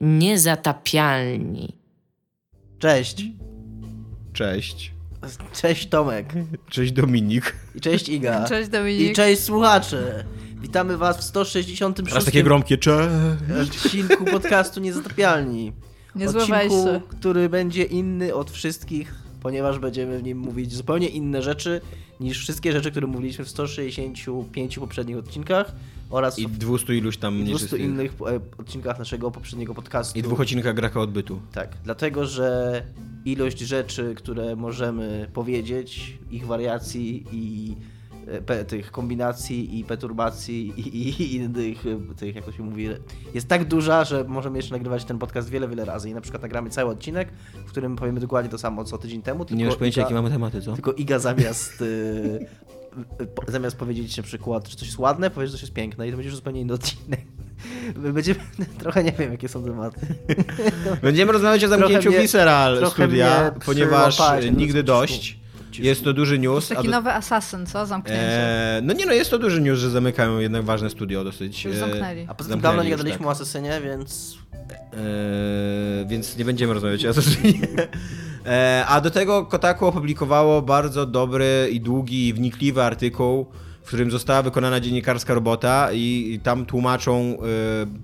Niezatapialni. Cześć. Cześć. Cześć Tomek. Cześć Dominik. I cześć Iga. Cześć I Dominik. cześć słuchacze. Witamy was w 166 Raz takie gromkie cześć. odcinku podcastu Niezatapialni. Niezłe Odcinku, który będzie inny od wszystkich, ponieważ będziemy w nim mówić zupełnie inne rzeczy niż wszystkie rzeczy, które mówiliśmy w 165 poprzednich odcinkach oraz I w dwustu iluś tam 200 nieczystych. innych e, odcinkach naszego poprzedniego podcastu. I dwóch odcinkach Graka odbytu. Tak, dlatego że ilość rzeczy, które możemy powiedzieć, ich wariacji i tych kombinacji i perturbacji i, i, innych e, tych, jak to się mówi, jest tak duża, że możemy jeszcze nagrywać ten podcast wiele, wiele razy i na przykład nagramy cały odcinek, w którym powiemy dokładnie to samo co tydzień temu, tylko Nie masz pojęcia, jakie mamy tematy, co? tylko Iga zamiast e, po- zamiast powiedzieć na przykład, że coś jest ładne, powiesz, że coś jest piękne i to będzie już zupełnie inny odcinek. My Będziemy, trochę nie wiem, jakie są tematy. Będziemy rozmawiać o zamknięciu Visceral studia, ponieważ nigdy dość. Jest to duży news. Taki a do- nowy asasyn, co? Zamknięcie. Eee, no nie no, jest to duży news, że zamykają jednak ważne studio dosyć. Już e, zamknęli. A poza tym dawno nie gadaliśmy tak. o Asesynie, więc Eee, więc nie będziemy rozmawiać o Assassinie. Eee, a do tego Kotaku opublikowało bardzo dobry i długi i wnikliwy artykuł, w którym została wykonana dziennikarska robota i, i tam tłumaczą e,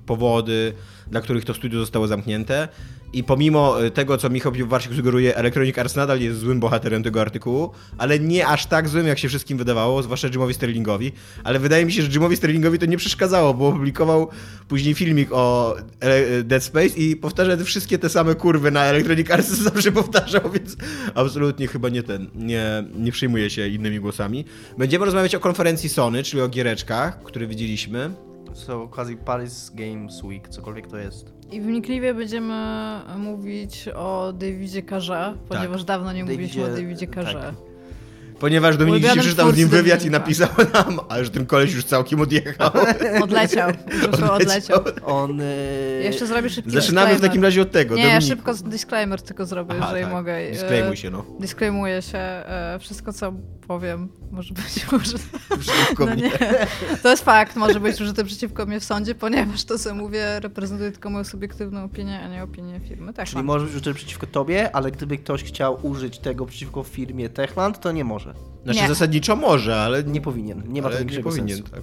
powody, dla których to studio zostało zamknięte. I pomimo e, tego, co Michał Piwowarczyk sugeruje, Electronic Arts nadal jest złym bohaterem tego artykułu, ale nie aż tak złym, jak się wszystkim wydawało, zwłaszcza Jimowi Sterlingowi. Ale wydaje mi się, że Jimowi Sterlingowi to nie przeszkadzało, bo opublikował później filmik o e, Dead Space i powtarza wszystkie te same kurwy na Electronic Arts, zawsze powtarzał, więc absolutnie chyba nie ten, nie, nie przyjmuje się innymi głosami. Będziemy rozmawiać o konferencji Sony, czyli o giereczkach, które widzieliśmy. so quasi Paris Games Week, cokolwiek to jest. I wnikliwie będziemy mówić o Davidzie Carze, ponieważ dawno nie mówiliśmy o Davidzie- Davidzie Carze. tak. Ponieważ Dominik Ulubionym przeczytał z nim wywiad i napisał nam, a że ten koleś już całkiem odjechał. Odleciał. Już odleciał. On... Yy... Jeszcze zrobię szybki Zaczynamy w disclaimer. takim razie od tego. Nie, ja szybko disclaimer tylko zrobię, Aha, jeżeli tak. mogę. E, Disclaimuj się, no. Disclaimuję się. E, Wszystko, co powiem, może być użyte. Przeciwko No mnie. nie. To jest fakt, może być użyte przeciwko mnie w sądzie, ponieważ to, co mówię, reprezentuje tylko moją subiektywną opinię, a nie opinię firmy. Tak, Czyli mam. może być użyte przeciwko tobie, ale gdyby ktoś chciał użyć tego przeciwko firmie Techland, to nie może. Znaczy Nie. zasadniczo może, ale Nie powinien. Nie ma to ale nie większego powinien, sensu. tak.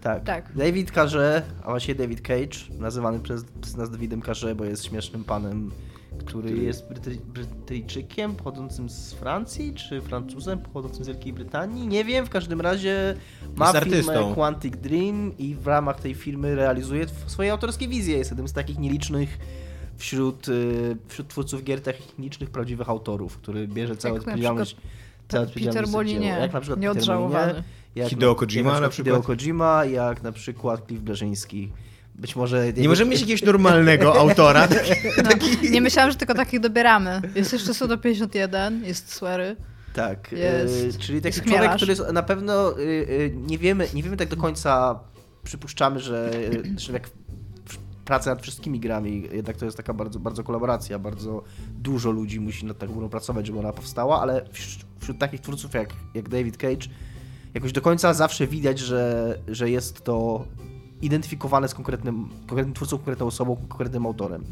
Tak. Tak. David Carze, a właściwie David Cage, nazywany przez, przez nas Davidem Carze, bo jest śmiesznym panem, który, Który- jest Bryty, Brytyjczykiem pochodzącym z Francji, czy Francuzem pochodzącym z Wielkiej Brytanii. Nie wiem, w każdym razie ma firmę. Quantic Dream i w ramach tej firmy realizuje swoje autorskie wizje. Jest jednym z takich nielicznych wśród, y, wśród twórców gier technicznych prawdziwych autorów, który bierze całą Jak na całą Peter Molinie, dzieło. Jak na przykład Peter nieodżałowany. Molinie, jak Hideo na- Kojima jak na Hideo przykład. Kojima, jak na przykład Cliff Bleszyński. Być może... Nie możemy mieć jakiegoś normalnego autora. No, nie myślałam, że tylko takich dobieramy. Jest jeszcze Sudo 51, jest Swery. Tak, Jest- y, czyli taki jest człowiek, który jest na pewno y, y, nie wiemy, nie wiemy tak do końca, przypuszczamy, że, że jak praca nad wszystkimi grami, jednak to jest taka bardzo, bardzo kolaboracja, bardzo dużo ludzi musi nad taką grą pracować, żeby ona powstała, ale wśród, wśród takich twórców jak, jak David Cage jakoś do końca zawsze widać, że, że jest to identyfikowane z konkretnym, konkretnym twórcą, konkretną osobą, konkretnym autorem.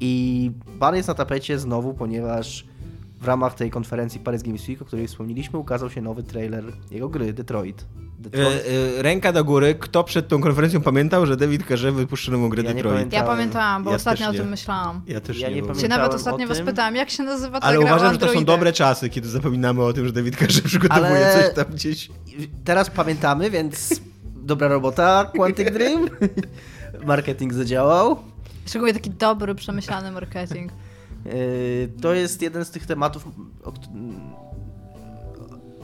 I ban jest na tapecie znowu, ponieważ w ramach tej konferencji Paris Games Week, o której wspomnieliśmy, ukazał się nowy trailer jego gry Detroit. Detroit. E, e, Ręka do góry. Kto przed tą konferencją pamiętał, że David Carze wypuszcza nową grę Ja nie Detroit? pamiętam. Ja pamiętałam, bo Ja ostatnio o tym myślałam. Ja też Ja nie, nie Pamiętałem nawet ostatnio was pytałam, jak się nazywa ta Ale gra uważam, że to są dobre czasy, kiedy zapominamy o tym, że David Carze przygotowuje Ale- coś tam gdzieś. Teraz pamiętamy, więc dobra robota, Quantic Dream. Marketing zadziałał. Szczególnie taki dobry, przemyślany marketing. Yy, To jest jeden z tych tematów,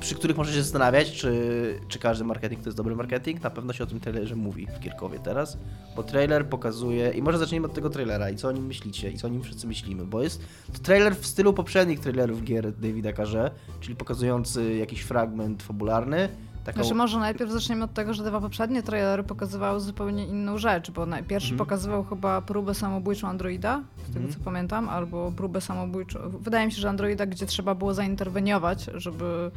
przy których możecie się zastanawiać, czy, czy każdy marketing to jest dobry marketing. Na pewno się o tym trailerze mówi w Kierkowie teraz, bo trailer pokazuje, i może zacznijmy od tego trailera i co o nim myślicie i co o nim wszyscy myślimy, bo jest to trailer w stylu poprzednich trailerów gier Davida Carze, czyli pokazujący jakiś fragment fabularny. Taką... Znaczy może najpierw zaczniemy od tego, że dwa poprzednie trailery pokazywały zupełnie inną rzecz, bo pierwszy Mhm. pokazywał chyba próbę samobójczą Androida, z tego Mhm. co pamiętam, albo próbę samobójczą. Wydaje mi się, że Androida, gdzie trzeba było zainterweniować, żeby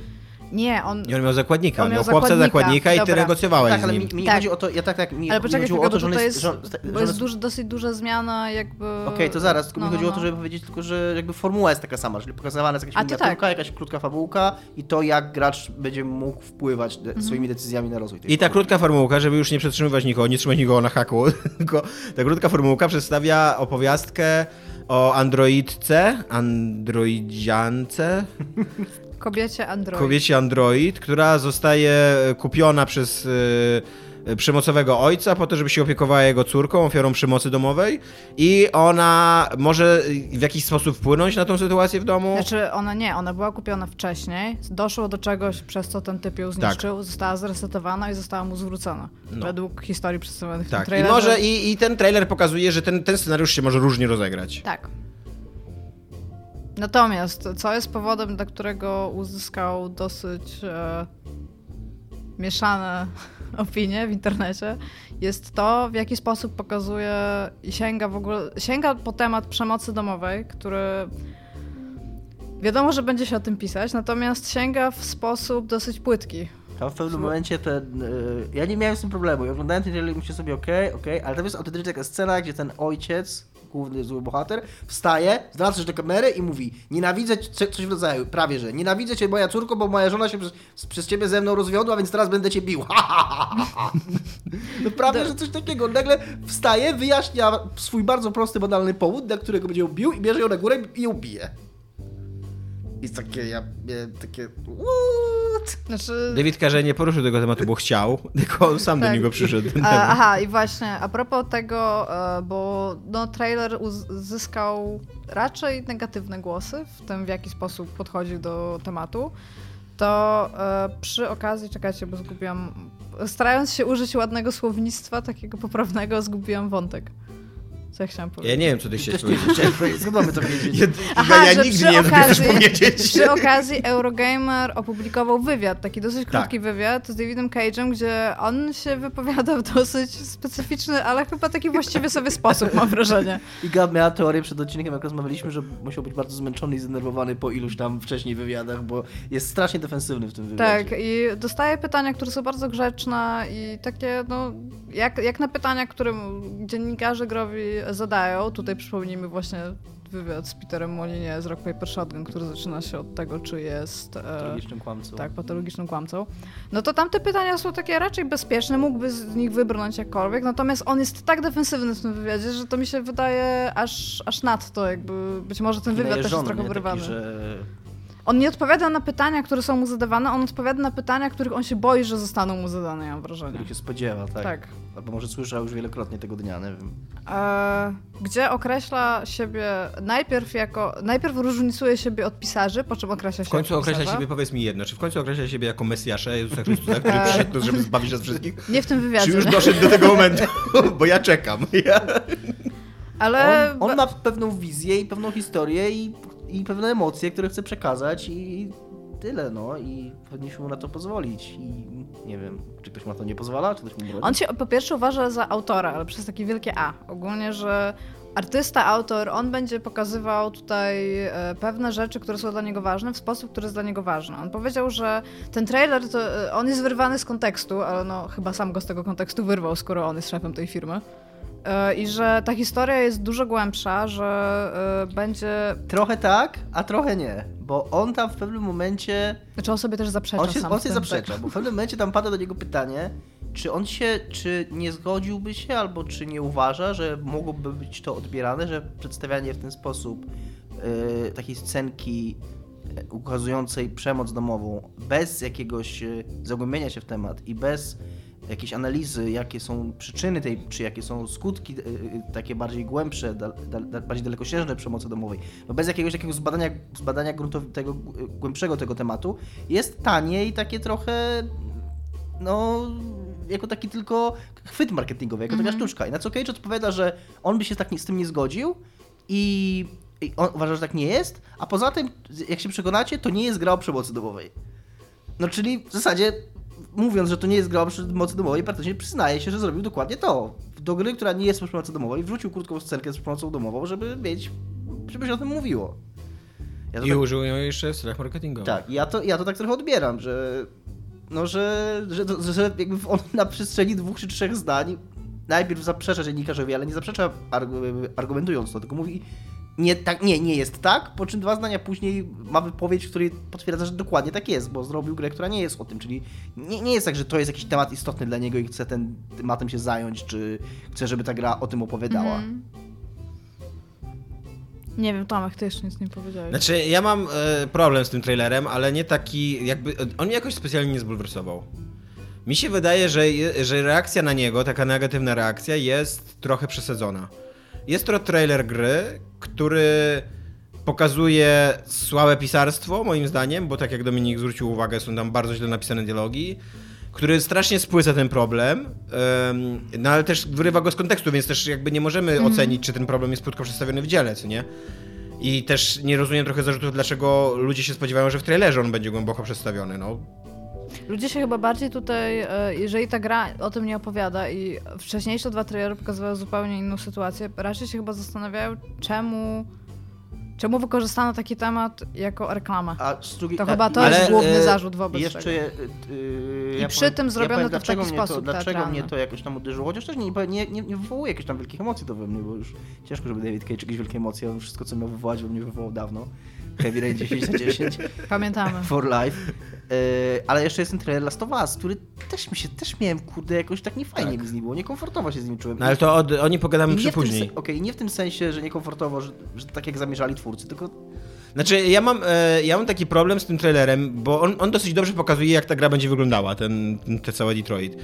Nie, on... I on miał zakładnika, On miał miał chłopca zakładnika. zakładnika i ty negocjowałeś Tak, ale z mi, mi nie Tak. chodzi o to, ja tak, tak, mi, Ale poczekaj, chodziło chwilkę, o to, że on jest... Że, on- że bo on jest jest duży, dosyć duża zmiana jakby... Okej, to zaraz, tylko No, mi no, chodziło o to, no. żeby powiedzieć tylko, że jakby formuła jest taka sama, czyli pokazywana jest jakaś miniaturka, tak. jakaś krótka fabułka i to jak gracz będzie mógł wpływać de- Mhm. swoimi decyzjami na rozwój tej I ta krótka formułka, żeby już nie przetrzymywać nikogo, nie trzymać nikogo na haku, tylko ta krótka formułka przedstawia opowiastkę o androidce, androidziance, Kobiecie Android. kobiecie android, która zostaje kupiona przez e, przemocowego ojca po to, żeby się opiekowała jego córką, ofiarą przemocy domowej i ona może w jakiś sposób wpłynąć na tą sytuację w domu. Znaczy, ona nie, ona była kupiona wcześniej, doszło do czegoś, przez co ten typ ją zniszczył, została zresetowana i została mu zwrócona. Tak. No. Według historii przedstawionych w tym Tak, i trailerze. może i, i ten trailer pokazuje, że ten, ten scenariusz się może różnie rozegrać. Tak. Natomiast, co jest powodem, dla którego uzyskał dosyć e, mieszane opinie w internecie, jest to, w jaki sposób pokazuje i sięga w ogóle, sięga po temat przemocy domowej, który wiadomo, że będzie się o tym pisać, natomiast sięga w sposób dosyć płytki. Tam w pewnym momencie ten. y, ja nie miałem z tym problemu. Ja oglądałem ten i myślę sobie, okej, okej, ale tam jest taka scena, gdzie ten ojciec, główny zły bohater, wstaje, zwraca się do kamery i mówi: Nienawidzę cię, coś w rodzaju, prawie że, nienawidzę cię, moja córko, bo moja żona się przez, przez ciebie ze mną rozwiodła, więc teraz będę cię bił. no prawie, że coś takiego. Nagle wstaje, wyjaśnia swój bardzo prosty, banalny powód, dla którego będzie ją bił i bierze ją na górę i ją bije. I takie, ja takie. What? Znaczy, David Carze nie poruszył tego tematu, bo chciał, tylko on sam do Tak. niego przyszedł. A, aha, i właśnie, a propos tego, e, bo no, trailer uzyskał raczej negatywne głosy w tym, w jaki sposób podchodzi do tematu, to e, przy okazji, czekajcie, bo zgubiłam, starając się użyć ładnego słownictwa, takiego poprawnego, zgubiłam wątek. Co ja chciałam Ja powiedzieć? nie wiem, co ty chciałeś nie powiedzieć. skąd mamy to wiedzieć? Ja, Aha, ja że nigdy przy nie wiem, okazji- powiedzieć. Przy okazji Eurogamer opublikował wywiad, taki dosyć Tak. krótki wywiad z Davidem Cage'em, gdzie on się wypowiada w dosyć specyficzny, ale chyba taki właściwy sobie sposób, mam wrażenie. Iga miała teorię przed odcinkiem, jak rozmawialiśmy, że musiał być bardzo zmęczony i zdenerwowany po iluś tam wcześniej wywiadach, bo jest strasznie defensywny w tym wywiadzie. Tak, i dostaje pytania, które są bardzo grzeczne i takie, no, jak, jak na pytania, które dziennikarze growi zadają. Tutaj przypomnijmy właśnie wywiad z Peterem Molinie z Rock Paper Shotgun, który zaczyna się od tego, czy jest... E, Tragicznym kłamcą. tak, patologiczną kłamcą. No to tamte pytania są takie raczej bezpieczne, mógłby z nich wybrnąć jakkolwiek, natomiast on jest tak defensywny w tym wywiadzie, że to mi się wydaje aż, aż nadto, jakby być może ten wywiad też jest trochę nie? wyrwany. Taki, że... On nie odpowiada na pytania, które są mu zadawane, on odpowiada na pytania, których on się boi, że zostaną mu zadane, ja mam wrażenie. których się spodziewa, tak. Tak. Albo może słyszał już wielokrotnie tego dnia, nie wiem. E, gdzie określa siebie najpierw jako, najpierw różnicuje siebie od pisarzy, po czym określa W się końcu określa pisarza. siebie, powiedz mi jedno, czy w końcu określa siebie jako Mesjasza Jezusa Chrystusa, który przyszedł, żeby zbawić nas wszystkich? Nie w tym wywiadzie, Czy już doszedł do tego momentu? Bo ja czekam. Ja... ale... On, on ma pewną wizję i pewną historię i, i pewne emocje, które chce przekazać i tyle, no. I powinniśmy mu na to pozwolić. I nie wiem, czy ktoś ma to nie pozwala, czy ktoś mu broni? On się po pierwsze uważa za autora, ale przez takie wielkie A. Ogólnie, że artysta, autor, on będzie pokazywał tutaj e, pewne rzeczy, które są dla niego ważne, w sposób, który jest dla niego ważny. On powiedział, że ten trailer, to, e, on jest wyrwany z kontekstu, ale no chyba sam go z tego kontekstu wyrwał, skoro on jest szefem tej firmy. E, I że ta historia jest dużo głębsza, że e, będzie... Trochę tak, a trochę nie. Bo on tam w pewnym momencie Znaczy on sobie też zaprzecza On się, sam on się zaprzecza, tak. bo w pewnym momencie tam pada do niego pytanie, czy on się, czy nie zgodziłby się, albo czy nie uważa, że mogłoby być to odbierane, że przedstawianie w ten sposób e, takiej scenki ukazującej przemoc domową, bez jakiegoś zagłębienia się w temat i bez jakiejś analizy, jakie są przyczyny tej, czy jakie są skutki e, e, takie bardziej głębsze, dal, dal, bardziej dalekosiężne przemocy domowej, no bez jakiegoś takiego zbadania, zbadania gruntow, tego, e, głębszego tego tematu, jest tanie i takie trochę, no, jako taki tylko chwyt marketingowy, jako taka sztuczka. I na co Cage odpowiada, że on by się tak z tym nie zgodził i, i on uważa, że tak nie jest, a poza tym, jak się przekonacie, to nie jest gra o przemocy domowej. No czyli w zasadzie mówiąc, że to nie jest gra o przemocy domowej, praktycznie przyznaje się, że zrobił dokładnie to. Do gry, która nie jest o przemocy domowej, wrzucił krótką scenkę z przemocą domową, żeby mieć, żeby się o tym mówiło. Ja I tak, użył ją jeszcze w celach marketingowych. tak, ja to, ja to tak trochę odbieram, że no, że, że, że, że jakby on na przestrzeni dwóch czy trzech zdań najpierw zaprzecza dziennikarzowi, ale nie zaprzecza argu- argumentując to, tylko mówi nie, tak, nie, nie jest tak, po czym dwa zdania później ma wypowiedź, w której potwierdza, że dokładnie tak jest, bo zrobił grę, która nie jest o tym, czyli nie, nie jest tak, że to jest jakiś temat istotny dla niego i chce ten tematem się zająć, czy chce, żeby ta gra o tym opowiadała. Mhm. Nie wiem, Tomek, ty jeszcze nic nie powiedziałeś. Znaczy, ja mam e, problem z tym trailerem, ale nie taki, jakby, on mnie jakoś specjalnie nie zbulwersował. Mi się wydaje, że, że reakcja na niego, taka negatywna reakcja, jest trochę przesadzona. Jest to trailer gry, który pokazuje słabe pisarstwo, moim zdaniem, bo tak jak Dominik zwrócił uwagę, są tam bardzo źle napisane dialogi, który strasznie spłyca ten problem, em, no ale też wyrywa go z kontekstu, więc też jakby nie możemy ocenić, czy ten problem jest krótko przedstawiony w dziele, co nie? I też nie rozumiem trochę zarzutów, dlaczego ludzie się spodziewają, że w trailerze on będzie głęboko przedstawiony. No, Ludzie się chyba bardziej tutaj, e, jeżeli ta gra o tym nie opowiada i wcześniejsze dwa trailery pokazywały zupełnie inną sytuację, raczej się chyba zastanawiają, czemu, czemu wykorzystano taki temat jako reklamę. A z drugiej, To chyba to ale, jest główny e, zarzut wobec jeszcze, tego. yy, I ja przy powiem- tym zrobione powiem, to w taki mnie to, sposób Dlaczego teatralny. mnie to jakoś tam uderzyło, chociaż też nie, nie, nie, nie wywołuje jakichś tam wielkich emocji to we mnie, bo już ciężko, żeby David Cage jakieś wielkie emocje, on wszystko co miał wywołać, we mnie wywołał dawno. Heavy Rain 10 na 10 Pamiętamy. for life. Yy, ale jeszcze jest ten trailer Last of Us, który też mi się, też miałem, kurde, jakoś tak niefajnie Tak. mi z nim było, niekomfortowo się z nim czułem. no ale to od, o nim pogadamy przy później. Okej, nie w tym sensie, że niekomfortowo, że, że tak jak zamierzali twórcy, tylko Znaczy, ja mam, e, ja mam taki problem z tym trailerem, bo on, on dosyć dobrze pokazuje, jak ta gra będzie wyglądała, ten, te całe Detroit.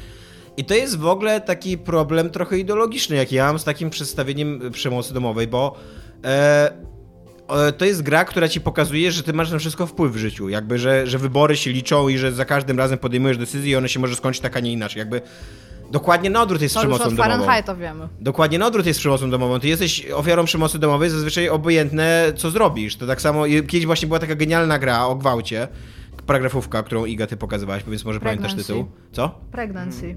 I to jest w ogóle taki problem trochę ideologiczny, jaki ja mam z takim przedstawieniem przemocy domowej, bo e, e, to jest gra, która ci pokazuje, że ty masz na wszystko wpływ w życiu. Jakby, że, że wybory się liczą i że za każdym razem podejmujesz decyzję i one się może skończyć tak, a nie inaczej. Jakby dokładnie na odwrót jest To już przemocą od domową. Fahrenheita wiemy. Dokładnie na odwrót jest przemocą domową. Ty jesteś ofiarą przemocy domowej, zazwyczaj obojętne, co zrobisz. To tak samo, kiedyś właśnie była taka genialna gra o gwałcie, paragrafówka, którą Iga ty pokazywałaś, więc może pamiętasz Pregnancy. tytuł. Co? Pregnancy.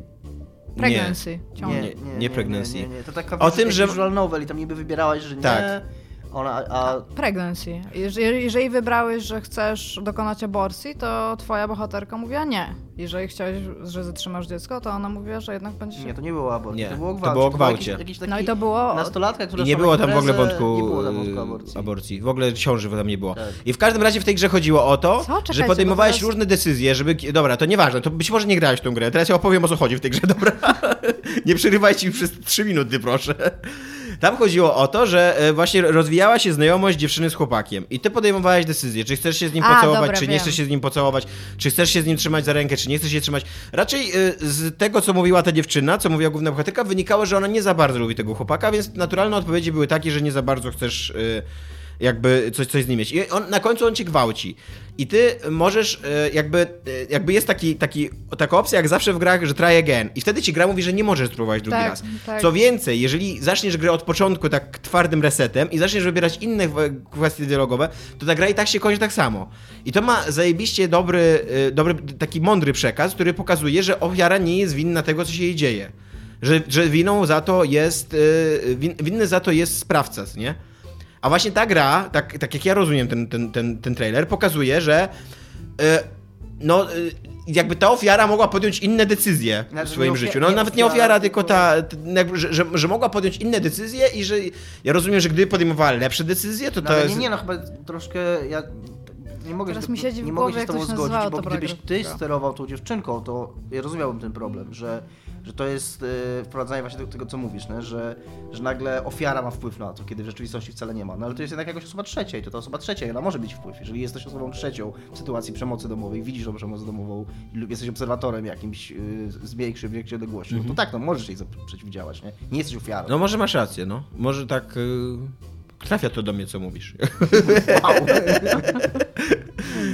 Pregnancy. Ciągle. Nie, nie pregnancy. Nie, nie, To taka O tym, że- visual novel i tam niby wybierałaś, że nie. Ona, a, Pregnancy. Jeżeli, jeżeli wybrałeś, że chcesz dokonać aborcji, to twoja bohaterka mówiła nie. Jeżeli chciałeś, że zatrzymasz dziecko, to ona mówiła, że jednak będzie się... nie, to nie było aborcji, Nie, to było o to gwałcie. było gwałcie. Jakiś, jakiś taki No i to było... Nastolatka, która I nie było tam w ogóle wątku, Nie było tam wątku aborcji. aborcji. W ogóle ciąży tam nie było. Tak. I w każdym razie w tej grze chodziło o to? Czekajcie, że podejmowałeś teraz- różne decyzje, żeby... Dobra, to nieważne, to być może nie grałeś w tą grę. Teraz ja opowiem o co chodzi w tej grze, dobra? nie przerywajcie mi przez 3 minuty, proszę. Tam chodziło o to, że e, właśnie rozwijała się znajomość dziewczyny z chłopakiem i ty podejmowałeś decyzję, czy chcesz się z nim A, pocałować, dobra, czy nie wiem. chcesz się z nim pocałować, czy chcesz się z nim trzymać za rękę, czy nie chcesz się trzymać. Raczej e, z tego, co mówiła ta dziewczyna, co mówiła główna bohaterka, wynikało, że ona nie za bardzo lubi tego chłopaka, więc naturalne odpowiedzi były takie, że nie za bardzo chcesz e, jakby coś, coś z nim mieć. I on, na końcu on cię gwałci. I ty możesz, e, jakby, e, jakby jest taki, taki, taka opcja jak zawsze w grach, że try again. I wtedy ci gra mówi, że nie możesz spróbować drugi Tak, raz. tak. Co więcej, jeżeli zaczniesz grę od początku tak twardym resetem i zaczniesz wybierać inne kwestie dialogowe, to ta gra i tak się kończy tak samo. I to ma zajebiście dobry, y, dobry taki mądry przekaz, który pokazuje, że ofiara nie jest winna tego, co się jej dzieje. Że, że winą za to jest, win, winny za to jest sprawca, nie? A właśnie ta gra, tak, tak jak ja rozumiem ten, ten, ten, ten trailer, pokazuje, że y, no, y, jakby ta ofiara mogła podjąć inne decyzje Znaczy, w swoim życiu. No nie nawet nie ofiara, tylko ta, jakby, że, że, że mogła podjąć inne decyzje i że ja rozumiem, że gdyby podejmowała lepsze decyzje, to No, to ale jest... nie, nie, no chyba troszkę ja nie mogę Teraz się, mi siedzi w nie głowie, mogę się z tobą zgodzić, bo gdybyś ty sterował tą dziewczynką, to ja rozumiałbym ten problem, że, że to jest e, wprowadzanie właśnie tego, tego co mówisz, nie? Że, że nagle ofiara ma wpływ na to, kiedy w rzeczywistości wcale nie ma. No ale to jest jednak jakaś osoba trzecia i to ta osoba trzecia, ona może mieć wpływ. Jeżeli jesteś osobą trzecią w sytuacji przemocy domowej, widzisz tą przemoc domową lub jesteś obserwatorem jakimś y, z większej, większej odległości, no to tak, no możesz jej przeciwdziałać, nie? Nie jesteś ofiarą. No może masz rację, no. Może tak... Y... Trafia to do mnie, co mówisz. Wow.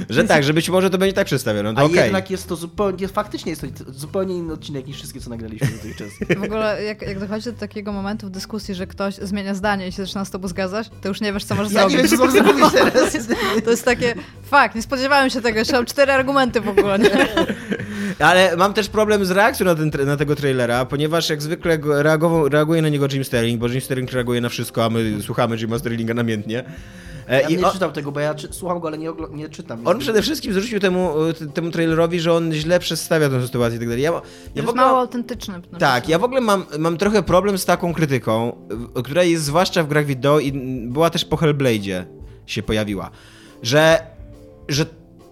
Że tak, że być może to będzie tak przedstawione, no to A okej. jednak jest to zupełnie, faktycznie jest to zupełnie inny odcinek niż wszystkie, co nagraliśmy dotychczas. W ogóle jak, jak dochodzi do takiego momentu w dyskusji, że ktoś zmienia zdanie i się zaczyna z tobą zgadzać, to już nie wiesz, co masz Ja nie zrobić. wiem, co mam zrobić teraz. To jest takie, fakt, nie spodziewałem się tego, jeszcze mam cztery argumenty w ogóle, nie? Ale mam też problem z reakcją na, ten, na tego trailera, ponieważ jak zwykle go- reagował, reaguje na niego Jim Sterling, bo Jim Sterling reaguje na wszystko, a my słuchamy Jima Sterlinga namiętnie. E, Ja i nie o- czytam tego, bo ja czy, słucham go, ale nie, ogl- nie czytam. On przede wszystkim zarzucił temu, e, temu trailerowi, że on źle przedstawia tę sytuację i tak dalej. Ja, ja jest ogóle, mało autentyczny. na tak, przykład. ja w ogóle mam, mam trochę problem z taką krytyką, która jest zwłaszcza w grach wideo i była też po Hellblade'zie się pojawiła, że, że,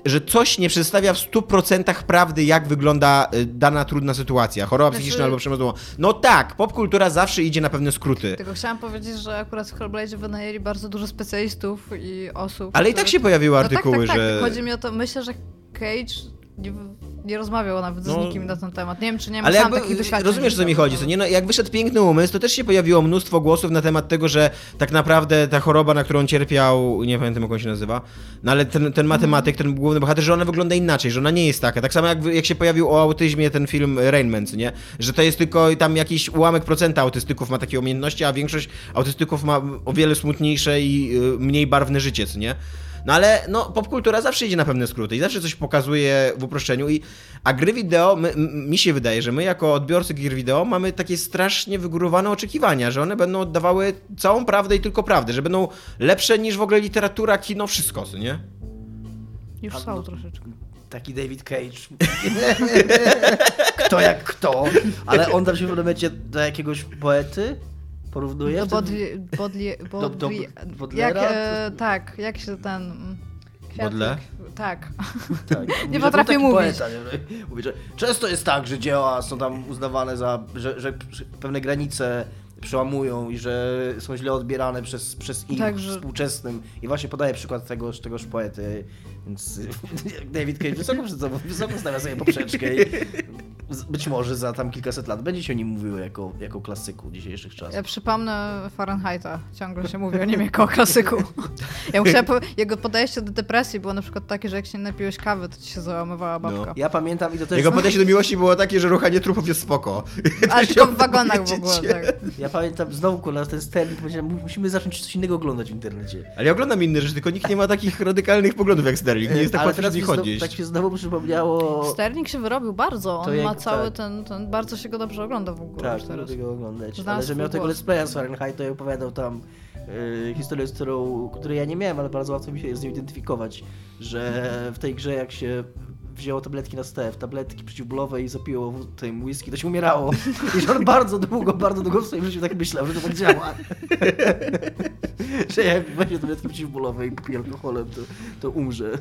że coś nie przedstawia w 100% prawdy, jak wygląda y, dana trudna sytuacja, choroba Znaczy- psychiczna albo przemoc domowa. No tak, popkultura zawsze idzie na pewne skróty. Tylko chciałam powiedzieć, że akurat w Hellblade'zie wynajęli bardzo dużo specjalistów i osób. Ale i które- tak się pojawiły No artykuły, tak, tak, tak. że... Chodzi mi o to, myślę, że Cage nie, nie rozmawiał nawet z No, nikim na ten temat. Nie wiem, czy nie ma Ale sam jakby, takich doświadczeń. rozumiesz, co mi chodzi, co nie? No, jak wyszedł Piękny Umysł, to też się pojawiło mnóstwo głosów na temat tego, że tak naprawdę ta choroba, na którą cierpiał, nie pamiętam jak on się nazywa, no ale ten, ten matematyk, ten główny bohater, że ona wygląda inaczej, że ona nie jest taka. Tak samo jak, jak się pojawił o autyzmie ten film Rain Man, nie? Że to jest tylko tam jakiś ułamek procenta autystyków ma takie umiejętności, a większość autystyków ma o wiele smutniejsze i y, mniej barwne życie, co nie? No ale no, popkultura zawsze idzie na pewne skróty i zawsze coś pokazuje w uproszczeniu. I, a gry wideo, my, mi się wydaje, że my jako odbiorcy gier wideo mamy takie strasznie wygórowane oczekiwania, że one będą oddawały całą prawdę i tylko prawdę, że będą lepsze niż w ogóle literatura, kino, wszystko, nie? Już są no- troszeczkę. Taki David Cage. kto jak kto. Ale on tam się w momencie do jakiegoś poety porównuje. Do tym- Bodli, Bodli, Do- do- Bodli, Bodlera? jak, e, tak, jak się ten... mm, Bodle? Tak. Tak, mówi, że potrafię mówić. Poeta, nie? Że- Mówi, że często jest tak, że dzieła są tam uznawane za, że, że pewne granice przełamują i że są źle odbierane przez, przez ich Tak, że- współczesnym. I właśnie podaję przykład tegoż, tegoż poety, więc David Cage wysoko, wysoko stawia sobie poprzeczkę i być może za tam kilkaset lat będzie się o nim mówiło jako, jako klasyku dzisiejszych czasów. Ja przypomnę Fahrenheita. Ciągle się mówi o nim jako o klasyku. Ja musiałam po... Jego podejście do depresji było na przykład takie, że jak się nie napiłeś kawy, to ci się załamywała babka. Ja pamiętam i to też... Jego podejście do miłości było takie, że ruchanie trupów jest spoko. Ale To tylko w wagonach w ogóle, tak. Ja pamiętam znowu kurwa ten sterling, powiedziałem, musimy zacząć coś innego oglądać w internecie. Ale ja oglądam inne rzeczy, tylko nikt nie ma takich radykalnych poglądów jak Sterling. Nie jest tak łatwo z nich chodzić. tak się znowu przypomniało... Sterling się wyrobił bardzo. To On jak- ma cały tak. ten, ten... Bardzo się go dobrze ogląda w ogóle Tak, teraz. go oglądać. Znalazł ale że miał tego let's playa z Fahrenheit, i opowiadał tam yy, historię, z którą, której ja nie miałem, ale bardzo łatwo mi się z nią identyfikować, że w tej grze jak się wzięło tabletki na stew, tabletki przeciwbólowe i zapiło tym whisky, to się umierało. I że on bardzo długo, bardzo długo w swoim życiu tak myślał, że to tak działa. że jak weźmie tabletki przeciwbólowe i popije alkoholem, to, to umrze.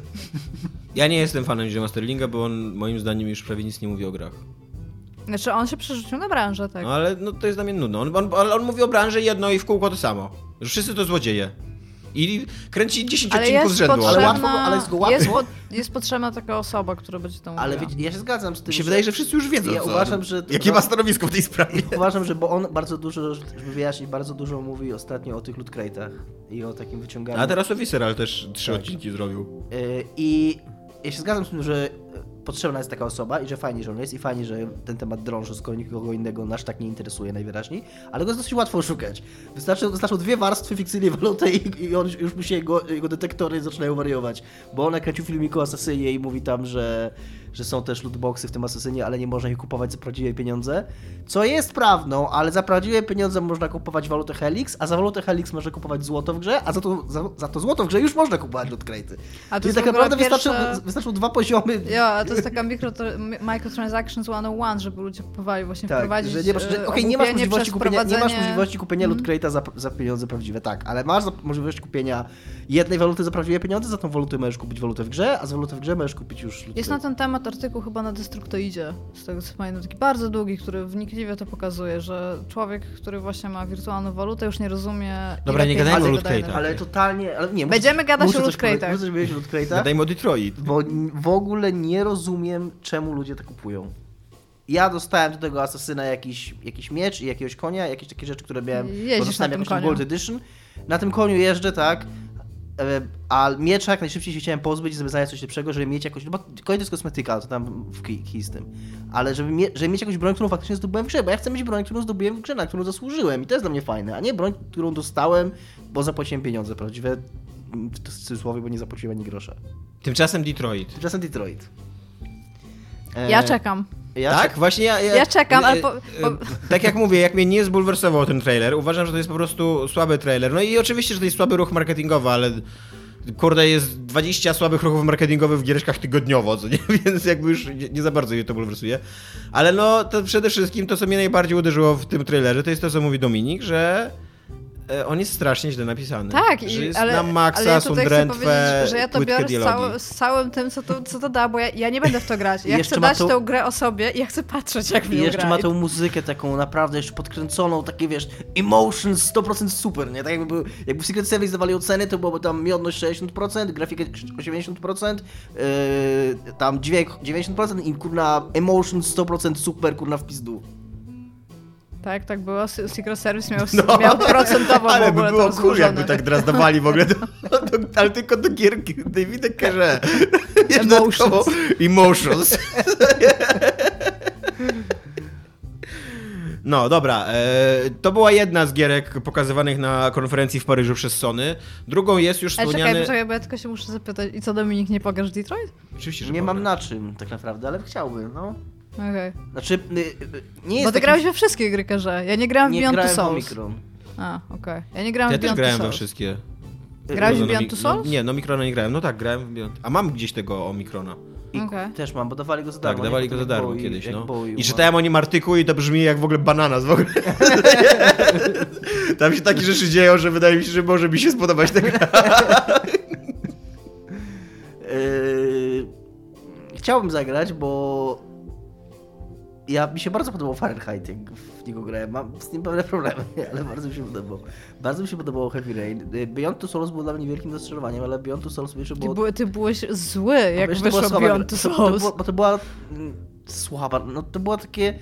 Ja nie jestem fanem Jima Sterlinga, bo on moim zdaniem już prawie nic nie mówi o grach. Znaczy on się przerzucił na branżę, tak. No ale no, to jest dla mnie nudno. On, on, ale on mówi o branży jedno i w kółko to samo. Że wszyscy to złodzieje. I kręci 10 Ale odcinków z rzędu. Ale łatwo ale jest go łatwo. Jest, po, jest potrzebna taka osoba, która będzie mówiła. Ale wiecie, ja się zgadzam z tym, Mi się wydaje, że wszyscy już wiedzą. Ja co- uważam, że- Jakie ma stanowisko w tej sprawie. Uważam, że bo on bardzo dużo, żeby wyjaśnić, bardzo dużo mówi ostatnio o tych loot crate'ach i o takim wyciąganiu. A teraz o Visceral też trzy Tak. odcinki zrobił. Y, I ja się zgadzam z tym, że potrzebna jest taka osoba i że fajnie, że on jest i fajnie, że ten temat drąży, skoro nikogo innego nasz tak nie interesuje najwyraźniej, ale go jest dosyć łatwo oszukać. Wystarczy, wystarczą dwie warstwy fikcyjnej waluty i, i on już mu się jego, jego detektory zaczynają wariować, bo on nakręcił filmik o Asasynie i mówi tam, że, że są też lootboxy w tym Asasynie, ale nie można ich kupować za prawdziwe pieniądze, co jest prawdą, ale za prawdziwe pieniądze można kupować walutę Helix, a za walutę Helix można kupować złoto w grze, a za to, za, za to złoto w grze już można kupować loot crate'y. A to jest tak naprawdę wystarczą, pierwsze- wystarczą dwa poziomy Jo, a to jest taka mikro, microtransactions 101, żeby ludzie kupowali właśnie Tak, wprowadzić że nie masz, że, e, okej, nie masz możliwości kupienia, nie masz możliwości kupienia loot crate'a za, za pieniądze prawdziwe, tak, ale masz możliwość kupienia jednej waluty za prawdziwe pieniądze, za tą walutę możesz kupić walutę w grze, a za walutę w grze możesz kupić już loot Jest na ten temat artykuł chyba na Destructoidzie, z tego co pamiętam, taki bardzo długi, który wnikliwie to pokazuje, że człowiek, który właśnie ma wirtualną walutę już nie rozumie... Dobra, nie gadajmy o loot na- Ale totalnie, ale nie, muszę- Będziemy gadać muszę o loot crate'ach. Muszę coś powiedzieć o loot crate'ach, Gadajmy o Detroit. bo w ogóle nie rozumiem, czemu ludzie to kupują. Ja dostałem do tego asasyna jakiś, jakiś miecz i jakiegoś konia, jakieś takie rzeczy, które miałem, Jeździsz bo dostałem na tym jakoś tam koniu. Gold Edition. Na tym koniu jeżdżę, tak, e, a miecza jak najszybciej się chciałem pozbyć, żeby znaleźć coś lepszego, żeby mieć jakoś, no bo koń to jest kosmetyka, to tam w kij, z tym, ale żeby, mie, żeby mieć jakąś broń, którą faktycznie zdobyłem w grze, bo ja chcę mieć broń, którą zdobyłem w grze, na którą zasłużyłem i to jest dla mnie fajne, a nie broń, którą dostałem, bo zapłaciłem pieniądze prawdziwe, w cudzysłowie, bo nie zapłaciłem ani grosza. Tymczasem Detroit. Tymczasem Detroit. E, Ja czekam. Ja tak? czek- Właśnie ja... Ja, Ja czekam, ale po- e, po- Tak jak mówię, jak mnie nie zbulwersował ten trailer, uważam, że to jest po prostu słaby trailer. No i oczywiście, że to jest słaby ruch marketingowy, ale kurde, jest 20 słabych ruchów marketingowych w giereczkach tygodniowo, co nie? Więc jakby już nie, nie za bardzo je to bulwersuje. Ale no, to przede wszystkim to, co mnie najbardziej uderzyło w tym trailerze, to jest to, co mówi Dominik, że e, on jest strasznie źle napisany. Tak, że i, jest ale, na maksa, ale ja są tutaj chcę powiedzieć, że ja to biorę z, całe, z całym tym, co to, co to da, bo ja, ja nie będę w to grać. Ja jeszcze chcę ma dać tą- tę grę o sobie i ja chcę patrzeć, jak w I nią jeszcze gra. ma tą muzykę taką naprawdę jeszcze podkręconą, takie wiesz, emotions 100% super, nie? Tak jakby, był- jakby w Secret Service dawali oceny, to byłoby tam miodność 60%, grafika 80%, yy, tam dźwięk 90% i kurna emotions 100% super, kurna w pizdu. Tak, tak było. Se- Secret Service miał, No. miał procentowo Ale w ogóle by było to cool, jakby tak teraz dawali w ogóle, do, do, ale tylko do gierki Davida Carre. Emotions. Emotions. No, dobra. E, to była jedna z gierek pokazywanych na konferencji w Paryżu przez Sony. Drugą jest już Ale wspomniany... czekaj, czekaj, bo ja tylko się muszę zapytać. I co, Dominik, nie w Detroit? Oczywiście, że Nie mam na czym tak naprawdę, ale chciałbym, no. Okej. Znaczy, y, y, nie jest Bo ty takim- grałeś we wszystkie gry Kerze. Ja nie grałam w nie Beyond Two grałem w Souls. Omikron. A, okej. Ja nie grałam Ja w też Beyond grałem Two we wszystkie. Grałeś w No, Beyond mi- Two Souls? No, nie, no Mikrona nie grałem. No tak, grałem w Beyond. A mam gdzieś tego Omikrona. I Okej. też mam, bo dawali go za Tak, darmo. dawali nie? go za darmo kiedyś, no. I czytałem o nim artykuł i to brzmi jak w ogóle bananas w ogóle. Tam się takie rzeczy dzieją, że wydaje mi się, że może mi się spodobać ta gra. Yy, chciałbym zagrać, bo ja mi się bardzo podobał Fahrenheit, jak w niego grałem. Mam z nim pewne problemy, ale bardzo mi się podobał. Bardzo mi się podobało Heavy Rain. Yy, Beyond Two Souls był dla mnie wielkim rozczarowaniem, ale Beyond Two Souls jeszcze Ty, było... były, ty byłeś zły, jak wiesz, to była wyszło słaba Beyond. Two To- To, Souls. było, bo to była słaba, no to była takie...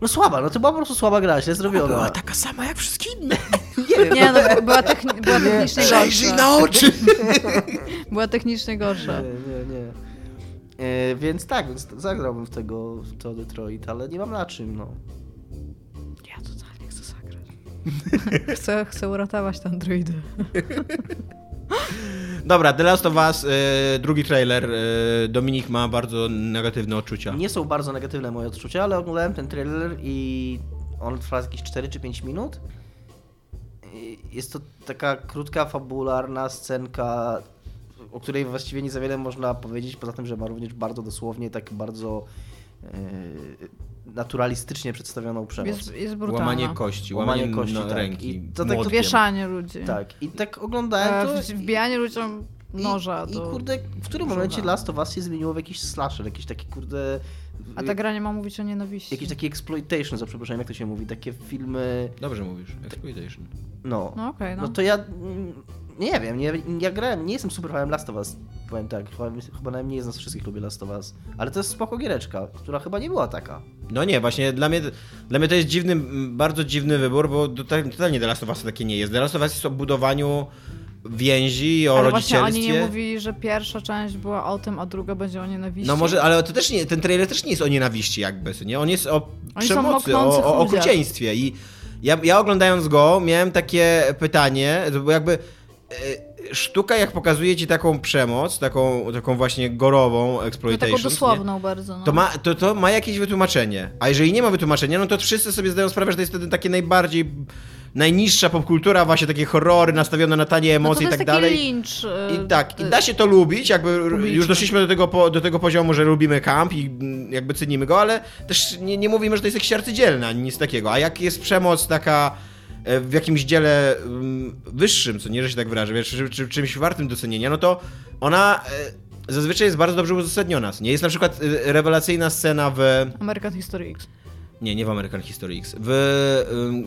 No słaba, no to była po prostu słaba gra, źle zrobiona. taka sama jak wszystkie inne. Nie Nie, no była, techni- była technicznie gorsza. na oczy. Była technicznie gorsza. E, więc tak, więc zagrałbym w tego, w to Detroit, ale nie mam na czym, no. Ja totalnie chcę zagrać. chcę, chcę uratować tę androidę. Dobra, The Last of Us, e, drugi trailer. E, Dominik ma bardzo negatywne odczucia. Nie są bardzo negatywne moje odczucia, ale oglądałem ten trailer i on trwa jakieś 4 czy 5 minut. I Jest to taka krótka, fabularna scenka, o której właściwie nie za wiele można powiedzieć, poza tym, że ma również bardzo dosłownie, tak bardzo e, naturalistycznie przedstawioną przemoc. Jest, jest brutalna. Łamanie kości, Łamanie łamanie, kości, no, tak. ręki, I to tak-. Wieszanie ludzi. Tak, i tak E, oglądałem to... w- Wbijanie ludziom noża I, do... I kurde, w którym momencie Last of Us się zmieniło w jakiś slasher, jakiś taki kurde... A ta gra nie ma mówić o nienawiści. Jakiś taki exploitation, za przeproszeniem, jak to się mówi, takie filmy... Dobrze mówisz, exploitation. No. No okej, no. No to ja mm, nie wiem, nie, ja grałem, nie jestem super fanem Last of Us, powiem tak, chyba, chyba nawet nie jest z nas wszystkich lubię Last of Us, ale to jest spoko giereczka, która chyba nie była taka. No nie, właśnie dla mnie, dla mnie to jest dziwny, bardzo dziwny wybór, bo total- totalnie The Last of Us takie nie jest. The Last of Us jest o budowaniu więzi, o Ale właśnie rodzicielstwie. oni nie mówili, że pierwsza część była o tym, a druga będzie o nienawiści. No może, ale to też nie, ten trailer też nie jest o nienawiści jakby, nie? On jest o Oni przemocy, o, o okrucieństwie i ja, ja oglądając go miałem takie pytanie, bo jakby sztuka jak pokazuje ci taką przemoc, taką, taką właśnie gorową No, exploitation, taką co nie? dosłowną bardzo, no. To ma, to, to ma jakieś wytłumaczenie. A jeżeli nie ma wytłumaczenia, no to wszyscy sobie zdają sprawę, że to jest wtedy takie najbardziej najniższa popkultura, właśnie takie horrory nastawione na tanie no emocje to i tak dalej. lincz. y, I tak, i da się to lubić, jakby publiczny. już doszliśmy do tego, do tego poziomu, że lubimy camp i mm, jakby cenimy go, ale też nie, nie mówimy, że to jest jakiś arcydzielny, ani nic takiego. A jak jest przemoc taka e, w jakimś dziele mm, wyższym, co nie, że się tak wyrażę, wiesz, czy, czy czymś wartym docenienia, no to ona e, zazwyczaj jest bardzo dobrze uzasadniona. Nie jest na przykład e, rewelacyjna scena w... American History X. Nie, nie w American History X. W,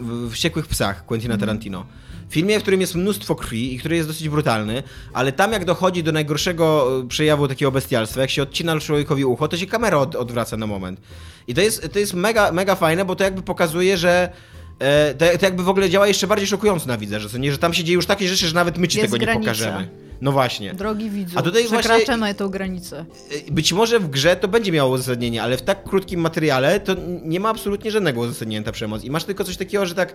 w, Wściekłych Psach Quentina Tarantino. Filmie, w którym jest mnóstwo krwi i który jest dosyć brutalny, ale tam jak dochodzi do najgorszego e, przejawu takiego bestialstwa, jak się odcina człowiekowi ucho, to się kamera od, odwraca na moment. I to jest, to jest mega, mega fajne, bo to jakby pokazuje, że e, to, to jakby w ogóle działa jeszcze bardziej szokująco na widza, że, co nie, że tam się dzieje już takie rzeczy, że nawet my ci Jest tego nie granica. pokażemy. No właśnie. Drogi widzu, A tutaj właśnie- przekraczamy tą granicę. E, Być może w grze to będzie miało uzasadnienie, ale w tak krótkim materiale to nie ma absolutnie żadnego uzasadnienia ta przemoc. I masz tylko coś takiego, że tak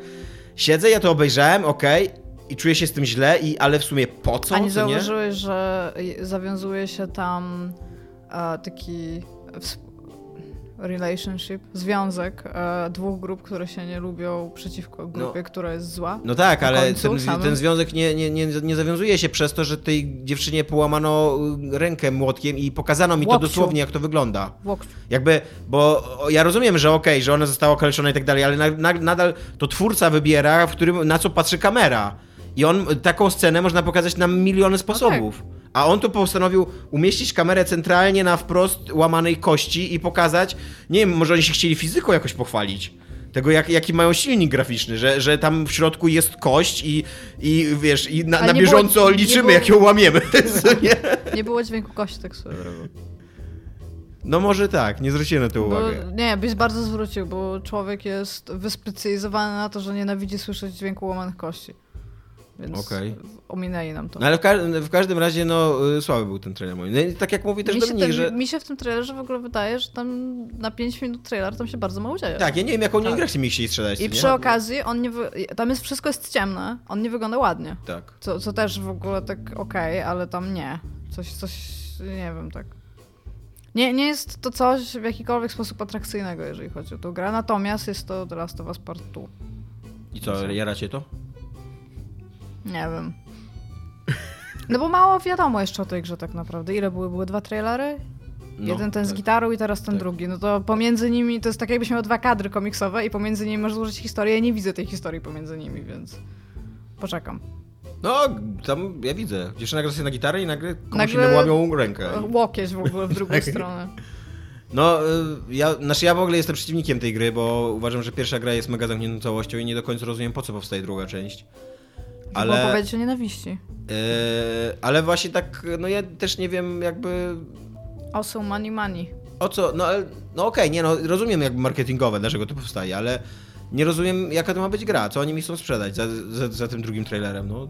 siedzę, ja to obejrzałem, okej, i czuję się z tym źle, i, ale w sumie po co? A nie co nie? zauważyłeś, że zawiązuje się tam e, taki... relationship, związek e, dwóch grup, które się nie lubią przeciwko grupie, która jest zła. No tak, ale ten, samym. ten związek nie, nie, nie, nie zawiązuje się przez to, że tej dziewczynie połamano y, rękę młotkiem i pokazano mi to Łokciu. dosłownie, jak to wygląda. Łokciu. Jakby, bo ja rozumiem, że okej, że ona została okaleczona i tak dalej, ale na, na, nadal to twórca wybiera, w którym, na co patrzy kamera. I on taką scenę można pokazać na miliony sposobów. A on tu postanowił umieścić kamerę centralnie na wprost łamanej kości i pokazać, nie wiem, może oni się chcieli fizyką jakoś pochwalić. Tego, jak, jaki mają silnik graficzny, że, że tam w środku jest kość i, i wiesz, i na, na bieżąco było- liczymy, było- jak ją łamiemy. Nie? Nie było dźwięku kości tak drogą. No może tak, nie zwróciłem na to Bo, uwagę. nie, byś bardzo zwrócił, bo człowiek jest wyspecjalizowany na to, że nienawidzi słyszeć dźwięku łamanych kości. Więc Okej. ominęli nam to. No ale w, ka- w każdym razie, no, y, słaby był ten trailer moim. No i tak jak mówi też mi, Dominik, ten, że... mi się w tym trailerze w ogóle wydaje, że tam na 5 minut trailer tam się bardzo mało dzieje. Tak, ja nie wiem, jaką Tak. tak. mi chcieli strzelać. I co przy nie? okazji on nie wy... tam jest wszystko jest ciemne, on nie wygląda ładnie. Tak. Co, co też w ogóle tak okej, ale tam nie. Coś, coś, nie wiem, tak. Nie, nie jest to coś w jakikolwiek sposób atrakcyjnego, jeżeli chodzi o tą grę, natomiast jest to The Last of Us Part 2. I co, jaracie to? Nie wiem. No bo mało wiadomo jeszcze o tej grze tak naprawdę. Ile były? Były dwa trailery? No, Jeden ten z tak. gitarą i teraz ten Tak. drugi. No to pomiędzy nimi, to jest tak jakbyś miał dwa kadry komiksowe i pomiędzy nimi możesz złożyć historię. Ja nie widzę tej historii pomiędzy nimi, więc poczekam. No, tam ja widzę. Dziewczyna gra sobie na gitarę i nagle komuś Nagle- innemu łamią rękę. Łokieć w ogóle w drugą stronę. No, y, ja, znaczy ja w ogóle jestem przeciwnikiem tej gry, bo uważam, że pierwsza gra jest mega zamkniętą całością i nie do końca rozumiem, po co powstaje druga część. Ale... Ale, powiedzieć o nienawiści. y, ale właśnie tak, no ja też nie wiem jakby Also money money. o co, no, ale- no okej, nie no, rozumiem jakby marketingowe, dlaczego to powstaje, ale nie rozumiem jaka to ma być gra, co oni mi chcą sprzedać za, za, za tym drugim trailerem, no.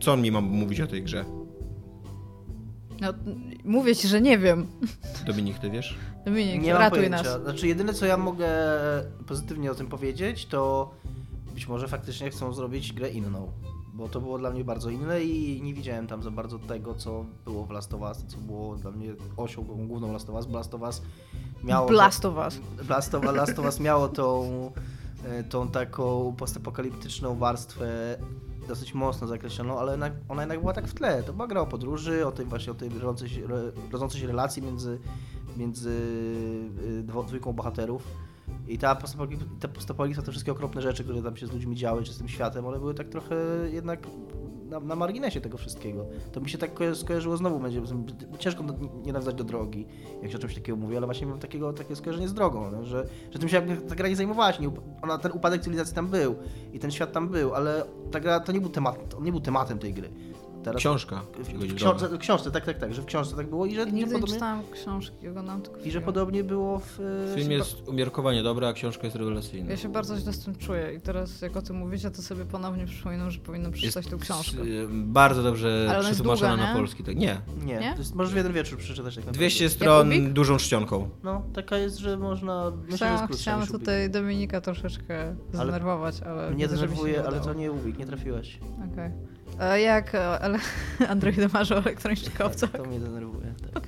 Co on mi ma mówić o tej grze? No, mówię ci, że nie wiem. Dominik, ty wiesz? Dominik, Nie ratuj pojęcia. nas. Znaczy, jedyne co ja mogę pozytywnie o tym powiedzieć, to być może faktycznie chcą zrobić grę inną. Bo to było dla mnie bardzo inne i nie widziałem tam za bardzo tego, co było w Last of Us, co było dla mnie osią główną Last of Us. bo Last of Us miało... Blast of Us. Last of, Last of Us miało tą, e, tą taką postapokaliptyczną warstwę dosyć mocno zakreśloną, ale jednak, ona jednak była tak w tle. To była gra o podróży, o tej właśnie o tej rodzącej się, ro- rodzącej się relacji między, między dwo- dwójką bohaterów. I ta postapokalipsa, ta postapokalipsa, te wszystkie okropne rzeczy, które tam się z ludźmi działy, czy z tym światem, one były tak trochę jednak na, na marginesie tego wszystkiego. To mi się tak koja- skojarzyło znowu, będzie ciężko nie do drogi, jak się o czymś takiego mówi, ale właśnie mam takiego, takie skojarzenie z drogą, no, że, że tym się jakby ta gra nie zajmowała się, nie, ona, ten upadek cywilizacji tam był i ten świat tam był, ale ta gra to nie był temat, on nie był tematem tej gry. Teraz Książka. w, książce, w książce, tak, tak, tak, że w książce tak było i że, nigdy nie podobnie, czytałam książki, oglądałam tylko i że podobnie było w... Film jest umiarkowanie dobry, a książka jest rewelacyjna. Ja się bardzo źle z tym czuję i teraz jak o tym mówicie, to sobie ponownie przypominam, że powinnam przeczytać tą książkę. y, bardzo dobrze przetłumaczona długa, na nie? polski. Tak. Nie. Nie, Nie? Jest, możesz w jeden wieczór przeczytać tak naprawdę. 200 stron Ubik? dużą czcionką. No, taka jest, że można... Chciałam, chciałam tutaj Dominika troszeczkę zdenerwować, ale Mnie się denerwuje, nie ale to nie Ubik, nie trafiłaś. Okej. E, Jak e, ale Android marzy o elektronicznych owcach? To mnie denerwuje, tak.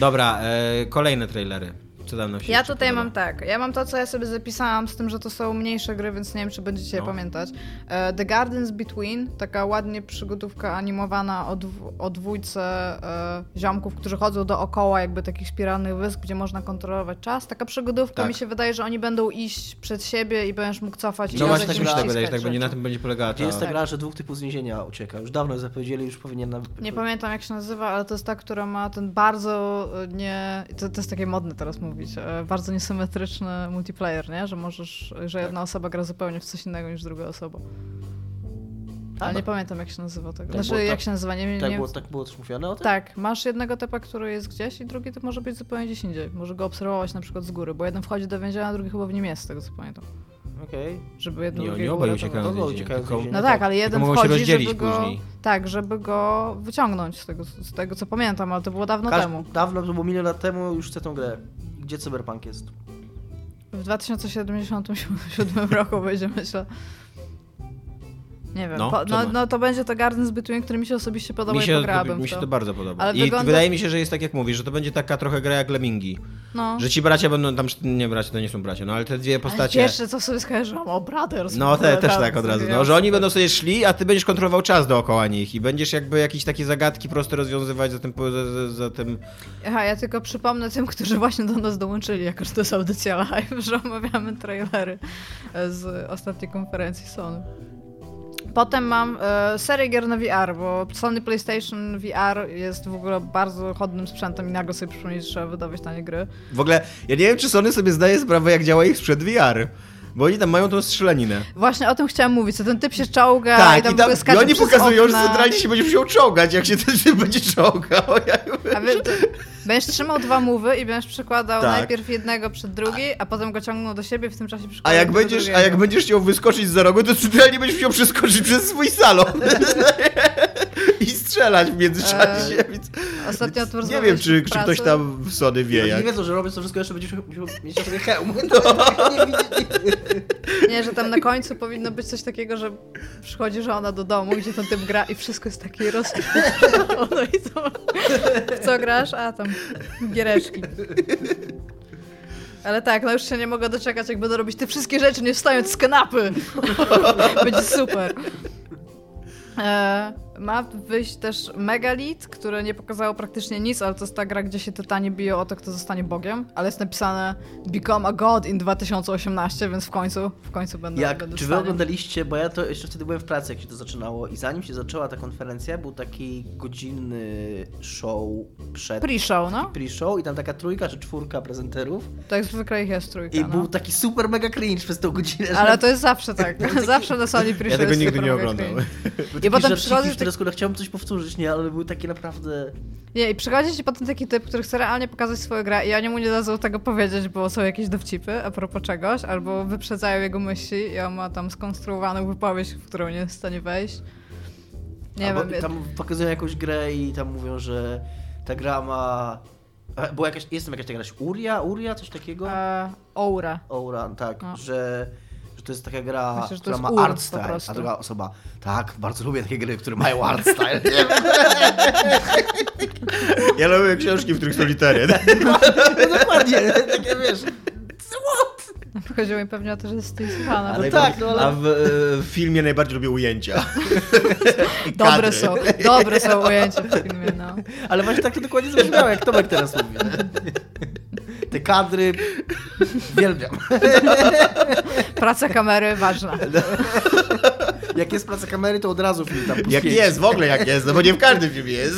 Dobra, e, kolejne trailery. Co tam nam się Ja tutaj podoba? mam tak. Ja mam to, co ja sobie zapisałam, z tym, że to są mniejsze gry, więc nie wiem, czy będziecie je No. pamiętać. E, The Gardens Between, taka ładnie przygodówka animowana o, dwu, o dwójce e, ziomków, którzy chodzą dookoła jakby takich spiralnych wysp, gdzie można kontrolować czas. Taka przygodówka, Tak. mi się wydaje, że oni będą iść przed siebie i będziesz mógł cofać i No właśnie, tak mi się tak wydaje, że tak będzie, na tym będzie polegała ta... jest ta Tak. gra, że dwóch typów z więzienia ucieka? Już dawno zapowiedzieli, już powinien... Na... Nie pamiętam jak się nazywa, ale to jest ta, która ma ten bardzo e, nie. To, to jest takie modne teraz mówić. e, Bardzo niesymetryczny multiplayer, nie? Że możesz, że jedna osoba gra zupełnie w coś innego niż druga osoba. Ale no. nie pamiętam jak się nazywa tego. Tak Znaczy było, jak tak- się nazywa, nie wiem. Tak, nie... było, tak było też mówione o tym? Tak, masz jednego typa, który jest gdzieś i drugi typ może być zupełnie gdzieś indziej. Może go obserwować na przykład z góry, bo jeden wchodzi do więzienia, a drugi chyba w nim jest, z tego co pamiętam. Okej. Żeby jedno Nie, oni obaj uciekają z więzienia. No tak, ale jeden mogą się wchodzi, rozdzielić żeby go, później. Tak, żeby go wyciągnąć z tego, z tego co pamiętam, ale to było dawno Każ- temu. Dawno, to było milion lat temu, już chcę tą grę. Gdzie Cyberpunk jest? W 2077 roku będzie, myślę. Nie wiem, No, po, no, no to będzie to Gardens Between, który mi się osobiście podoba Mi i się, pograłabym to, mi się to. to bardzo podoba. Ale I wygląda- wydaje mi się, że jest tak jak mówisz, że to będzie taka trochę gra jak Lemmingi. No. Że ci bracia będą tam, nie bracia, to nie są bracia, no ale te dwie Ale postacie... pierwsze co sobie skojarzyłam, o Brothers. No te, też tak od razu. No, że oni będą sobie szli, a ty będziesz kontrolował czas dookoła nich i będziesz jakby jakieś takie zagadki proste rozwiązywać za tym, za, za, tym Aha, ja tylko przypomnę tym, którzy właśnie do nas dołączyli, jako że to jest audycja live, że omawiamy trailery z ostatniej konferencji Sony. Potem mam e, serię gier na VR, bo Sony PlayStation VR jest w ogóle bardzo chodnym sprzętem i nagle sobie przypomnieć, że trzeba wydawać na nie gry. W ogóle, ja nie wiem, czy Sony sobie zdaje sprawę, jak działa ich sprzęt VR. Bo oni tam mają tą strzelaninę. Właśnie o tym chciałam mówić, co ten typ się czołga i Tak, tam, i, w ogóle tam, i oni pokazują, okna. że centralnie się będzie musiał czołgać, jak się ten typ będzie czołgał. Ja A ty, będziesz trzymał dwa mowy i będziesz przykładał Tak. najpierw jednego przed drugi, a potem go ciągnął do siebie, w tym czasie A przykładał jak, do będziesz, a drugiego. jak będziesz chciał wyskoczyć za rogu, to centralnie będziesz musiał przeskoczyć przez swój salon. I strzelać w międzyczasie. Eee, więc, Ostatnio więc nie wiem, czy, czy ktoś tam w Sony wie, Nie jak... wiedzą, że robiąc to wszystko jeszcze będziesz musiał mieć na sobie hełm. No. Nie widzisz, Nie, że tam na końcu powinno być coś takiego, że przychodzi żona do domu, gdzie ten typ gra i wszystko jest takie rozświetlone. No i to... W co grasz? A, tam giereczki. Ale tak, no już się nie mogę doczekać, jak będę robić te wszystkie rzeczy, nie wstając z kanapy. Będzie super. E, ma wyjść też Megalit, które nie pokazało praktycznie nic, ale to jest ta gra, gdzie się tytanie biją o to, kto zostanie Bogiem, ale jest napisane Become a God in 2018, więc w końcu, w końcu będę, Jak, będę czy wy stanie. oglądaliście, bo ja to jeszcze wtedy byłem w pracy, jak się to zaczynało i zanim się zaczęła ta konferencja, był taki godzinny show przed... Pre-show, no? Pre-show i tam taka trójka czy czwórka prezenterów Tak zwykle ich jest trójka, i no. był taki super mega cringe przez tą godzinę. że- Ale to jest zawsze tak. Zawsze na Sony pre Ja tego nigdy nie. Był I potem przychodzi które skoro chciałem coś powtórzyć, nie, ale były takie naprawdę... Nie, i przychodzi ci potem taki typ, który chce realnie pokazać swoją grę i oni mu nie dadzą tego powiedzieć, bo są jakieś dowcipy a propos czegoś, albo wyprzedzają jego myśli i on ma tam skonstruowaną wypowiedź, w którą nie jest w stanie wejść. Nie Albo wiem, Tam pokazują jakąś grę i tam mówią, że ta gra ma... e, Była jakaś, jest tam jakaś taka gra, Uria, Uria, coś takiego? e, Aura. Aura, tak, No. że to jest taka gra, Myślę, która ma art style, a druga osoba, tak, bardzo lubię takie gry, które mają art style. Ja lubię książki, w których są litery. no dokładnie, takie wiesz, what? Chodziło mi pewnie o to, że jest stylizowana. Ale bo- tak, no ale- A w, w filmie najbardziej lubię ujęcia. Dobre są, dobre są ujęcia w filmie, no. Ale właśnie tak to dokładnie zabrzmiało, jak Tomek teraz mówi. Te kadry uwielbiam. Praca kamery ważna. Jak jest praca kamery, to od razu film tam plus Jak jest, w ogóle jak jest, no bo nie w każdym filmie jest.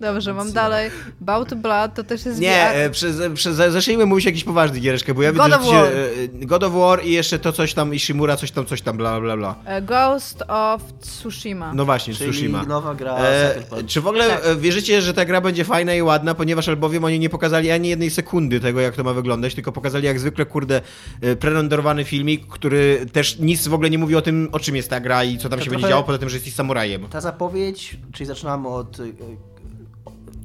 Dobrze, mam dalej. Bout Blood to też jest Nie, VR. e, przez, przez, zacznijmy mówić jakiś poważny giereszkę, bo ja God widzę, że War. się, e, God of War i jeszcze to coś tam, Ishimura, coś tam, coś tam, bla, bla, bla. E, Ghost of Tsushima. No właśnie, Czyli Tsushima. nowa gra E, czy w ogóle Tak. e, wierzycie, że ta gra będzie fajna i ładna, ponieważ albowiem oni nie pokazali ani jednej sekundy tego, jak to ma wyglądać, tylko pokazali jak zwykle, kurde, e, prerenderowany filmik, który też nic w ogóle nie mówi o tym, o czym jest ta gra i co tam To się będzie działo, poza tym, że jesteś samurajem. Ta zapowiedź, czyli zaczynamy od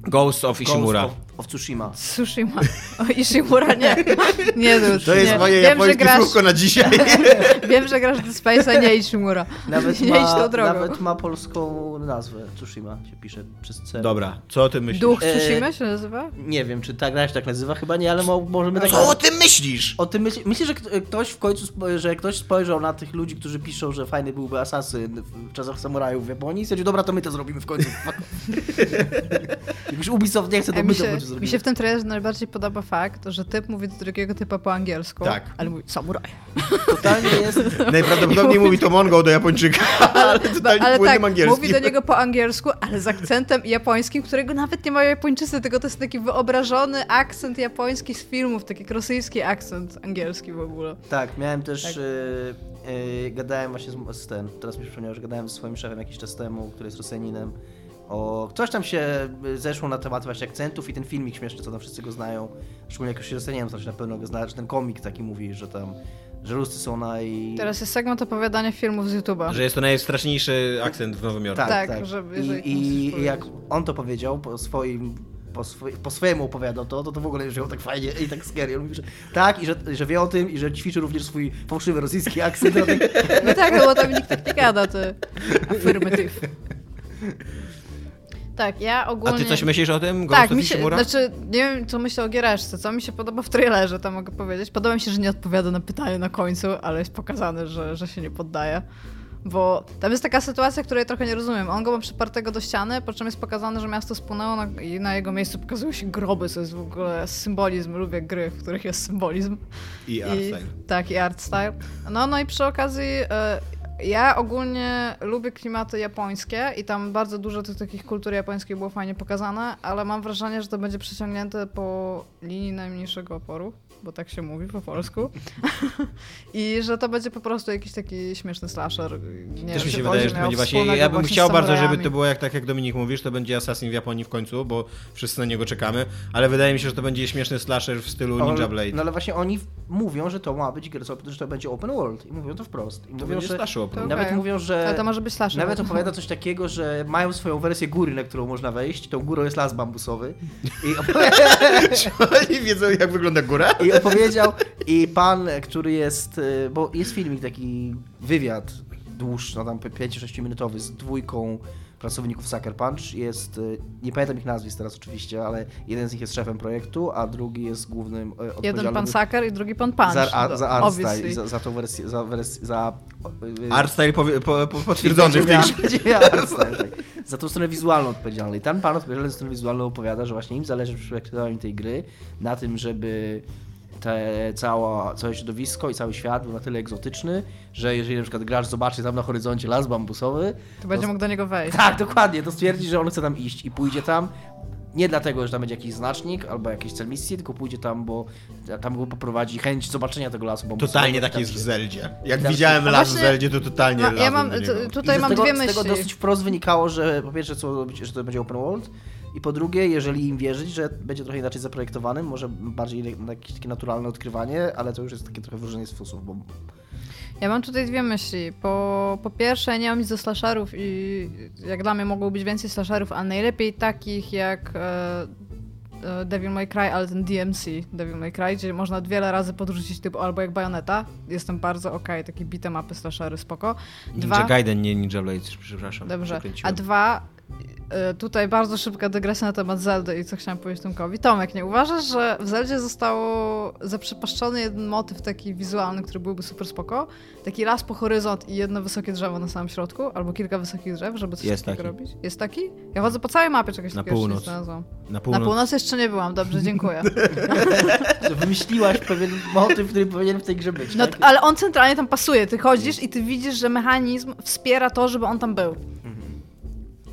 Ghost of Ishimura. Ghost of, of Tsushima. Tsushima. O, Ishimura nie. Nie, to już To jest nie. moje wiem, że japońskie grasz, słówko na dzisiaj. Wiem, że grasz do Space, a nie Ishimura. Nawet nie idź ma, tą drogą. nawet ma polską nazwę. Tsushima się pisze przez C. Dobra, co o tym myślisz? Duch E, Tsushima się nazywa? Nie wiem, czy ta gra się tak nazywa, chyba nie, ale mo, możemy tak... Co o tym myślisz? O tym myśl, myślę, że ktoś w końcu, że ktoś spojrzał na tych ludzi, którzy piszą, że fajny byłby asasyn w czasach samurajów w Japonii i stwierdził, dobra, to my to zrobimy w końcu. Jak już Ubisoft nie chce, to my to w się, mi się w tym trailerze najbardziej podoba fakt, że typ mówi do drugiego typa po angielsku, Tak. ale mówi samuraj. Totalnie jest... Najprawdopodobniej mówi to Mongo do Japończyka, ale totalnie ale płynnym tak, angielskim. mówi do niego po angielsku, ale z akcentem japońskim, którego nawet nie mają Japończycy, tylko to jest taki wyobrażony akcent japoński z filmów, taki rosyjski akcent angielski w ogóle. Tak, miałem też... Tak. y, y, gadałem właśnie z, z ten, teraz mi się przypomniało, że gadałem ze swoim szefem jakiś czas temu, który jest Rosjaninem, o... Coś tam się y, zeszło na temat właśnie akcentów i ten filmik śmieszny, co tam wszyscy go znają. Szczególnie jak już się Rosjaninem, to się na pewno go zna, że ten komik taki mówi, że tam... Że Ruscy są naj... Teraz jest segment opowiadania filmów z YouTube'a. Że jest to najstraszniejszy akcent w Nowym Jorku. Tak, Tak, tak. żeby- I, i, jak on to powiedział po swoim po, swoj, po swojemu opowiadał to, to to w ogóle brzmiało tak fajnie i tak scary. On mówi, że tak, i że, że wie o tym, i że ćwiczy również swój fałszywy rosyjski akcent. Tak, No tak, no bo tam nikt tak nie gada, ty. Afirmatyw. Tak, ja A ogólnie... ty coś myślisz o tym? Ghost Tak, mi się, Tsushima? znaczy, nie wiem, co myślę o Giereszce, co mi się podoba w trailerze, to mogę powiedzieć. Podoba mi się, że nie odpowiada na pytanie na końcu, ale jest pokazane, że, że się nie poddaje. Bo tam jest taka sytuacja, której trochę nie rozumiem. On go ma przypartego do ściany, po czym jest pokazane, że miasto spłynęło na, i na jego miejscu pokazują się groby, co jest w ogóle symbolizm. Lubię gry, w których jest symbolizm. I art style. Tak, i art style. No, no i przy okazji e, ja ogólnie lubię klimaty japońskie i tam bardzo dużo tych takich kultur japońskich było fajnie pokazane, ale mam wrażenie, że to będzie przeciągnięte po linii najmniejszego oporu, bo tak się mówi po polsku. I że to będzie po prostu jakiś taki śmieszny slasher. Nie Też wiem, mi czy się wydaje, że to będzie właśnie. Ja bym właśnie chciał bardzo, żeby to było jak tak jak Dominik mówisz, to będzie Assassin w Japonii w końcu, bo wszyscy na niego czekamy, ale wydaje mi się, że to będzie śmieszny slasher w stylu Ninja Blade. No ale właśnie oni mówią, że to ma być gra, że to będzie open world. I mówią to wprost. I mówią, że, slasher open. Nawet Okej. mówią, że... Ale to może być slasher. Nawet opowiada coś takiego, że mają swoją wersję góry, na którą można wejść. Tą górą jest las bambusowy. I, opowi- Oni wiedzą jak wygląda góra? I opowiedział, i pan, który jest, y, bo jest filmik, taki wywiad dłuższy, no tam 5-6 minutowy z dwójką pracowników Sucker Punch. Jest, y, nie pamiętam ich nazwisk teraz oczywiście, ale jeden z nich jest szefem projektu, a drugi jest głównym y, Jeden pan Saker i drugi pan Punch. za, a, za art obviously. style, i za, za tą wersję, za, wersję, za y, Art style powie, po, po, potwierdzony w tej. Za tą stronę wizualną odpowiedzialny. I ten pan odpowiedzialny za stronę wizualną opowiada, że właśnie im zależy przy projektowaniu tej gry na tym, żeby te, cała, całe środowisko i cały świat był na tyle egzotyczny, że jeżeli na przykład gracz zobaczy tam na horyzoncie las bambusowy, To będzie mógł do niego wejść. tak, dokładnie, to stwierdzi, że on chce tam iść i pójdzie tam. Nie dlatego, że tam będzie jakiś znacznik albo jakiś cel misji, tylko pójdzie tam, bo tam go poprowadzi chęć zobaczenia tego lasu bambusowego. Totalnie tak jest w Zeldzie. Jak Tam- widziałem las w właśnie- Zeldzie, to totalnie No, ja mam, tutaj z mam tego, dwie Z myśli. tego dosyć wprost wynikało, że po pierwsze, co, że to będzie open world i po drugie, jeżeli im wierzyć, że będzie trochę inaczej zaprojektowany, może bardziej na jakieś takie naturalne odkrywanie, ale to już jest takie trochę wróżenie z fusów, bo Ja mam tutaj dwie myśli. Po, po pierwsze, nie mam nic do slasherów i jak dla mnie mogło być więcej slasherów, ale najlepiej takich jak e, e, Devil May Cry, ale ten DMC Devil May Cry, gdzie można wiele razy podrzucić typu albo jak Bayonetta. Jestem bardzo okej, takie bite mapy slashery, spoko. Ninja Gaiden, nie Ninja Blade, przepraszam. Dobrze. A dwa, tutaj bardzo szybka dygresja na temat Zeldy i co chciałam powiedzieć Tomkowi. Tomek, nie uważasz, że w Zeldzie zostało zaprzepaszczony jeden motyw taki wizualny, który byłby super spoko? Taki las po horyzont i jedno wysokie drzewo na samym środku, albo kilka wysokich drzew, żeby coś Jest takiego taki. robić? Jest taki? Ja chodzę po całej mapie czegoś Na takiego jeszcze nie północ. znalazłam. Na Na północ. północ jeszcze nie byłam, dobrze, dziękuję. że wymyśliłaś pewien motyw, który powinien w tej grze być. No, tak? ale on centralnie tam pasuje. Ty chodzisz i ty widzisz, że mechanizm wspiera to, żeby on tam był.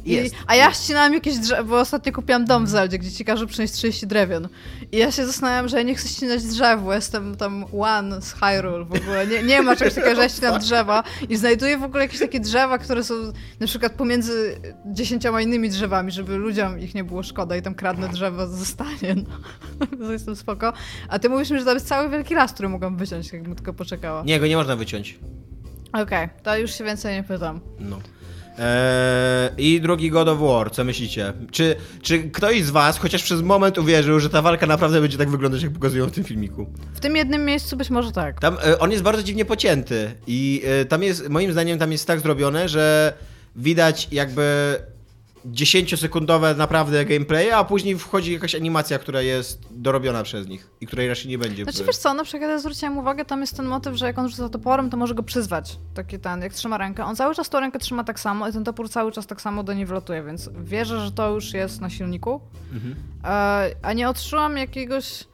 I, a ja ścinałam jakieś drzewo, bo ostatnio kupiłam dom w Zeldzie, gdzie ci każe przynieść 30 drewien. I ja się zastanawiam, że ja nie chcę ścinać drzew, bo jestem tam one z Hyrule w ogóle. Nie, nie ma czegoś takiego, że ja ścinam drzewa i znajduję w ogóle jakiees takie drzewa, które są na przykład pomiędzy dziesięcioma innymi drzewami, żeby ludziom ich nie było szkoda i tam kradnę drzewo, zostanie. No. Jestem spoko. A ty mówisz mi, że tam jest cały wielki las, który mogłam wyciąć, jakbym tylko poczekała. Nie, go nie można wyciąć. Okej, to już się więcej nie pytam. No. Eee, I drugi God of War, co myślicie? Czy, czy ktoś z was chociaż przez moment uwierzył, że ta walka naprawdę będzie tak wyglądać, jak pokazują w tym filmiku? W tym jednym miejscu być może tak. Tam e, on jest bardzo dziwnie pocięty i e, tam jest, moim zdaniem tam jest tak zrobione, że widać jakby 10-sekundowe naprawdę gameplay, a później wchodzi jakaś animacja, która jest dorobiona przez nich i której raczej nie będzie. Znaczy wiesz co, na przykład ja zwróciłam uwagę, tam jest ten motyw, że jak on rzuca toporem, to może go przyzwać. Taki ten, jak trzyma rękę. On cały czas tą rękę trzyma tak samo i ten topór cały czas tak samo do niej wlatuje, więc wierzę, że to już jest na silniku. Mhm. E, a nie odczułam jakiegoś...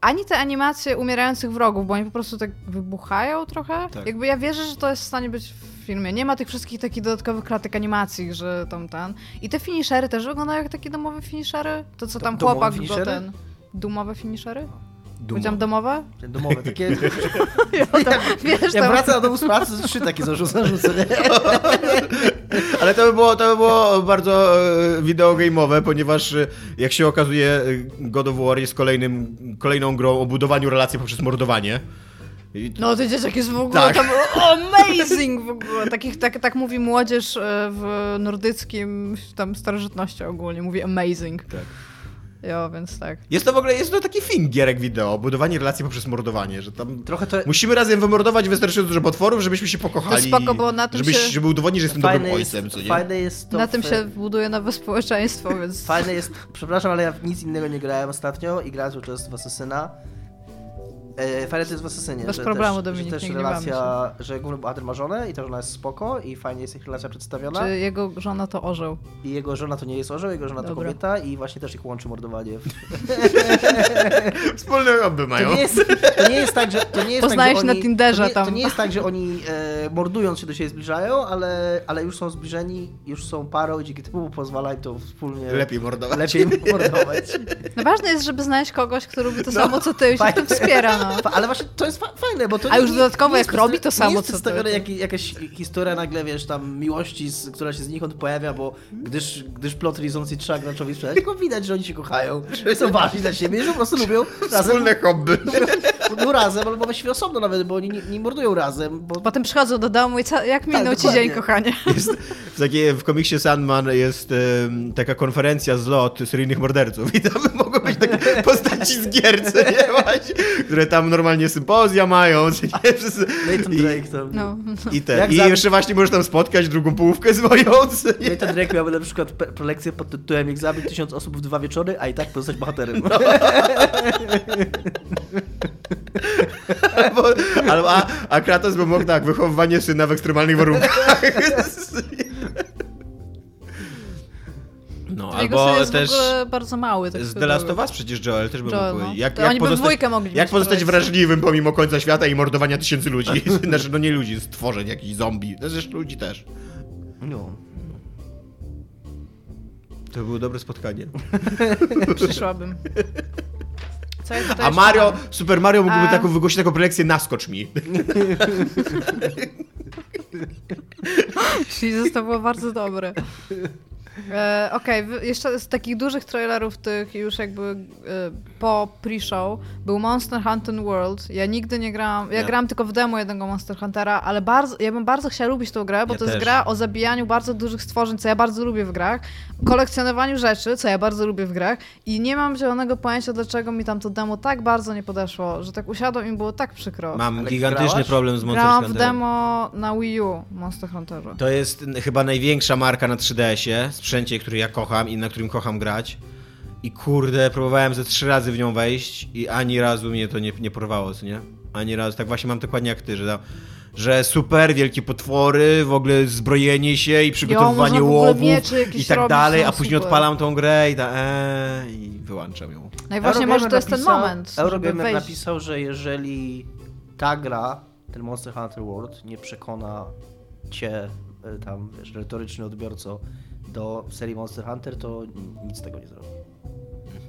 Ani te animacje umierających wrogów, bo oni po prostu tak wybuchają trochę. Tak. Jakby ja wierzę, że to jest w stanie być filmie. Nie ma tych wszystkich takich dodatkowych klatek animacji, że tam ten. I te finishery też wyglądają jak takie domowe finishery. To co tam domowe chłopak go ten. Dumowe finishery? Powiedziałam domowe? Ten domowy, takie... Ja, tam, wiesz, Jak tam, wraca do domu z pracy, trzy takie zarzucę? Ale to by było, to by było bardzo e, wideogame'owe, ponieważ e, jak się okazuje e, God of War jest kolejnym, kolejną grą o budowaniu relacji poprzez mordowanie. I No ten dzieciak jest w ogóle Tak. tam amazing w ogóle. Takich, tak, tak mówi młodzież e, w nordyckim, tam starożytności ogólnie, mówi amazing. Tak. Jo, więc tak. Jest to w ogóle, jest to taki film gierek wideo, budowanie relacji poprzez mordowanie, że tam Trochę to... musimy razem wymordować wystarczająco dużo potworów, żebyśmy się pokochali. To spoko, bo na tym żebyś, się- Żeby udowodnić, że jestem dobrym Fajne ojcem, jest, co nie? fajne jest to Na tym się buduje nowe społeczeństwo, więc... Fajne jest, przepraszam, ale ja w nic innego nie grałem ostatnio i grałem cały czas w Asasyna. E, fajne to jest w Asasynie, Bez że problemu, też, Dominik, że też nie relacja, że główny bohater ma żonę i ta żona jest spoko i fajnie jest ich relacja przedstawiona. Czy jego żona to orzeł? I jego żona to nie jest orzeł, jego żona to Dobra. kobieta i właśnie też ich łączy mordowanie. Wspólne hobby mają. To nie jest, to nie jest tak, że to nie jest Poznajesz tak, że na oni, Tinderze to nie, tam. To nie jest tak, że oni e, mordując się do siebie zbliżają, ale, ale już są zbliżeni, już są parą i dzięki temu pozwala im to wspólnie Lepiej mordować. lepiej mordować. No ważne jest, żeby znaleźć kogoś, kto robi to samo, co ty i się w tym wspiera, no. Ale właśnie to jest fa- fajne, bo to A nie- już nie- dodatkowo nie jak robi to samo, nie jest co to- jak, jakaś historia nagle, wiesz, tam miłości, z, która się znikąd pojawia, bo gdyż, gdyż plot i trzeba graczowi sprzedać, tylko widać, że oni się kochają, że są ważni dla siebie, że po prostu lubią razem, Wspólne hobby. lubią razem, albo właściwie osobno nawet, bo oni nie, nie mordują razem, bo Potem przychodzą do domu i co, jak minął ci dokładnie. dzień, kochanie? Jest, w, takie, w komiksie Sandman jest em, taka konferencja z lot seryjnych morderców i tam mogą być takie postaci z gier, co nie, właśnie, które tam normalnie sympozja mają, nie, wszyscy, Nathan i, Drake tam... No. i, ten, Jak i za- jeszcze właśnie możesz tam spotkać drugą połówkę swoją, nie? Nathan Drake miałby na przykład prelekcję pod tytułem Jak zabić tysiąc osób w dwa wieczory, a i tak pozostać bohaterem. Albo, albo, a, a Kratos by mógł tak, wychowywanie syna w ekstremalnych warunkach. No, Jego syn albo jest też w ogóle bardzo mały. Tak z The Last of Us przecież Joel też by Joel, mógł. no. Jak, To jak oni by w pozostać, dwójkę mogli jak pozostać wrażliwym pomimo końca świata i mordowania tysięcy ludzi. Znaczy, no nie ludzi, stworzeń, jakichś zombie. No Zresztą ludzi też. No. To było dobre spotkanie. Przyszłabym. Co A Mario, mam? Super Mario mógłby A- taką wygłosić taką prelekcję naskocz mi. To było bardzo dobre. E, Okej, wy- jeszcze z takich dużych trailerów tych już jakby e, po pre-show był Monster Hunter World. Ja nigdy nie grałam, ja Nie. grałam tylko w demo jednego Monster Huntera, ale bardzo, ja bym bardzo chciała lubić tą grę, bo Ja to jest też. gra o zabijaniu bardzo dużych stworzeń, co ja bardzo lubię w grach, kolekcjonowaniu rzeczy, co ja bardzo lubię w grach i nie mam zielonego pojęcia, dlaczego mi tam to demo tak bardzo nie podeszło, że tak usiadłem i było tak przykro. Mam Ale gigantyczny grałaś? problem z Monster Grałam w Hunterem. demo na Wii U Monster Hunterze. To jest chyba największa marka na 3DS-ie, sprzęcie, który ja kocham i na którym kocham grać. I kurde, próbowałem ze trzy razy w nią wejść i ani razu mnie to nie, nie porwało, co nie? Ani razu. Tak właśnie mam dokładnie jak ty, że, tam, że super, wielkie potwory, w ogóle zbrojenie się i przygotowywanie ogóle łowów i tak dalej, no a później super. odpalam tą grę i, ta, ee, i wyłączam ją. No i właśnie może to jest ten moment, Eurogamer napisał, że jeżeli ta gra, ten Monster Hunter World, nie przekona cię, e, tam, wiesz, retoryczny odbiorco, do serii Monster Hunter, to nic z tego nie zrobi.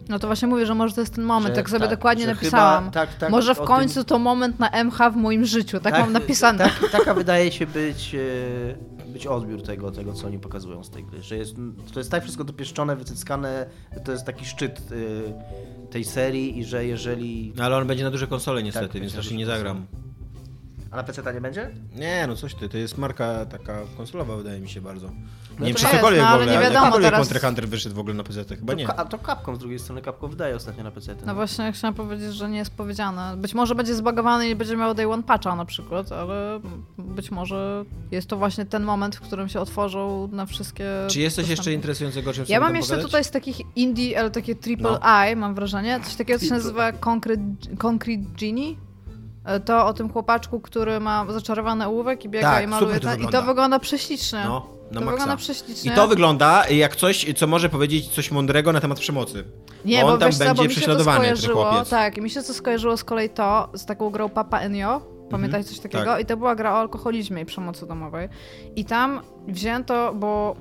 No to właśnie mówię, że może to jest ten moment, Że tak sobie tak, dokładnie napisałam. chyba- tak, tak, może w tym- końcu to moment na MH w moim życiu, tak, mam napisane. Tak, taka wydaje się być, e, być odbiór tego, tego, co oni pokazują z tej gry. Że jest, to jest tak wszystko dopieszczone, wycyckane, że to jest taki szczyt e, tej serii i że jeżeli... No, ale on będzie na duże konsole niestety, Tak, więc raczej nie zagram. A na PC ta nie będzie? Nie, no coś ty, to jest marka taka konsolowa wydaje mi się bardzo. No nie wiem, czy cokolwiek no, w ale ogóle, nie wiadomo jakikolwiek teraz- Monster Hunter wyszedł w ogóle na PC, chyba to, nie. A to Capcom z drugiej strony, Capcom wydaje ostatnio na PC. No właśnie chciałam powiedzieć, że nie jest powiedziane. Być może będzie zbagowany i będzie miał day one patcha na przykład, ale być może jest to właśnie ten moment, w którym się otworzą na wszystkie Czy jest coś jeszcze interesującego, o czym Ja mam jeszcze pogadać? tutaj z takich indie, ale takie triple No. I, mam wrażenie, coś takiego, co się nazywa Concrete, Concrete Genie. E, To o tym chłopaczku, który ma zaczarowany ołówek i biega Tak, i maluje. to I to wygląda. prześlicznie. No, na to wygląda I prześlicznie. to wygląda jak coś, co może powiedzieć coś mądrego na temat przemocy. Nie, bo bo, on tam wiesz będzie bo prześladowany, ten chłopiec. tak, i mi się to skojarzyło z kolei to, z taką grą Papa Enio, pamiętacie coś takiego? tak. I to była gra o alkoholizmie i przemocy domowej. I tam wzięto, bo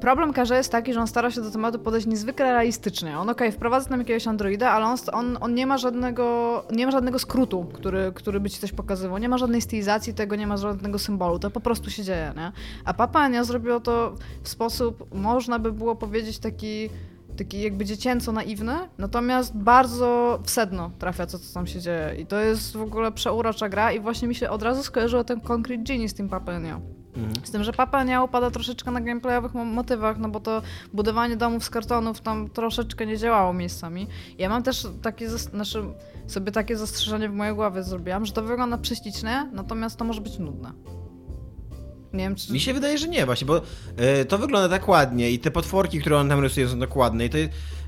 problem Karze jest taki, że on stara się do tematu podejść niezwykle realistycznie. On okej, wprowadza tam jakiegoś androida, ale on, on, on nie ma żadnego, nie ma żadnego skrótu, który, który by ci coś pokazywał. Nie ma żadnej stylizacji tego, nie ma żadnego symbolu. To po prostu się dzieje, nie? A Papa Enio zrobiło to w sposób, można by było powiedzieć, taki taki jakby dziecięco naiwny, natomiast bardzo w sedno trafia to, co tam się dzieje. I to jest w ogóle przeurocza gra i właśnie mi się od razu skojarzyło ten Concrete Genie z tym Papenio. Z tym, że Papa nie upada troszeczkę na gameplayowych mo- motywach, no bo to budowanie domów z kartonów tam troszeczkę nie działało miejscami. Ja mam też takie, znaczy sobie takie zastrzeżenie w mojej głowie zrobiłam, że to wygląda prześlicznie, natomiast to może być nudne. Nie wiem, czy... Mi się wydaje, że nie właśnie, bo e, to wygląda tak ładnie i te potworki, które on tam rysuje są tak ładne i to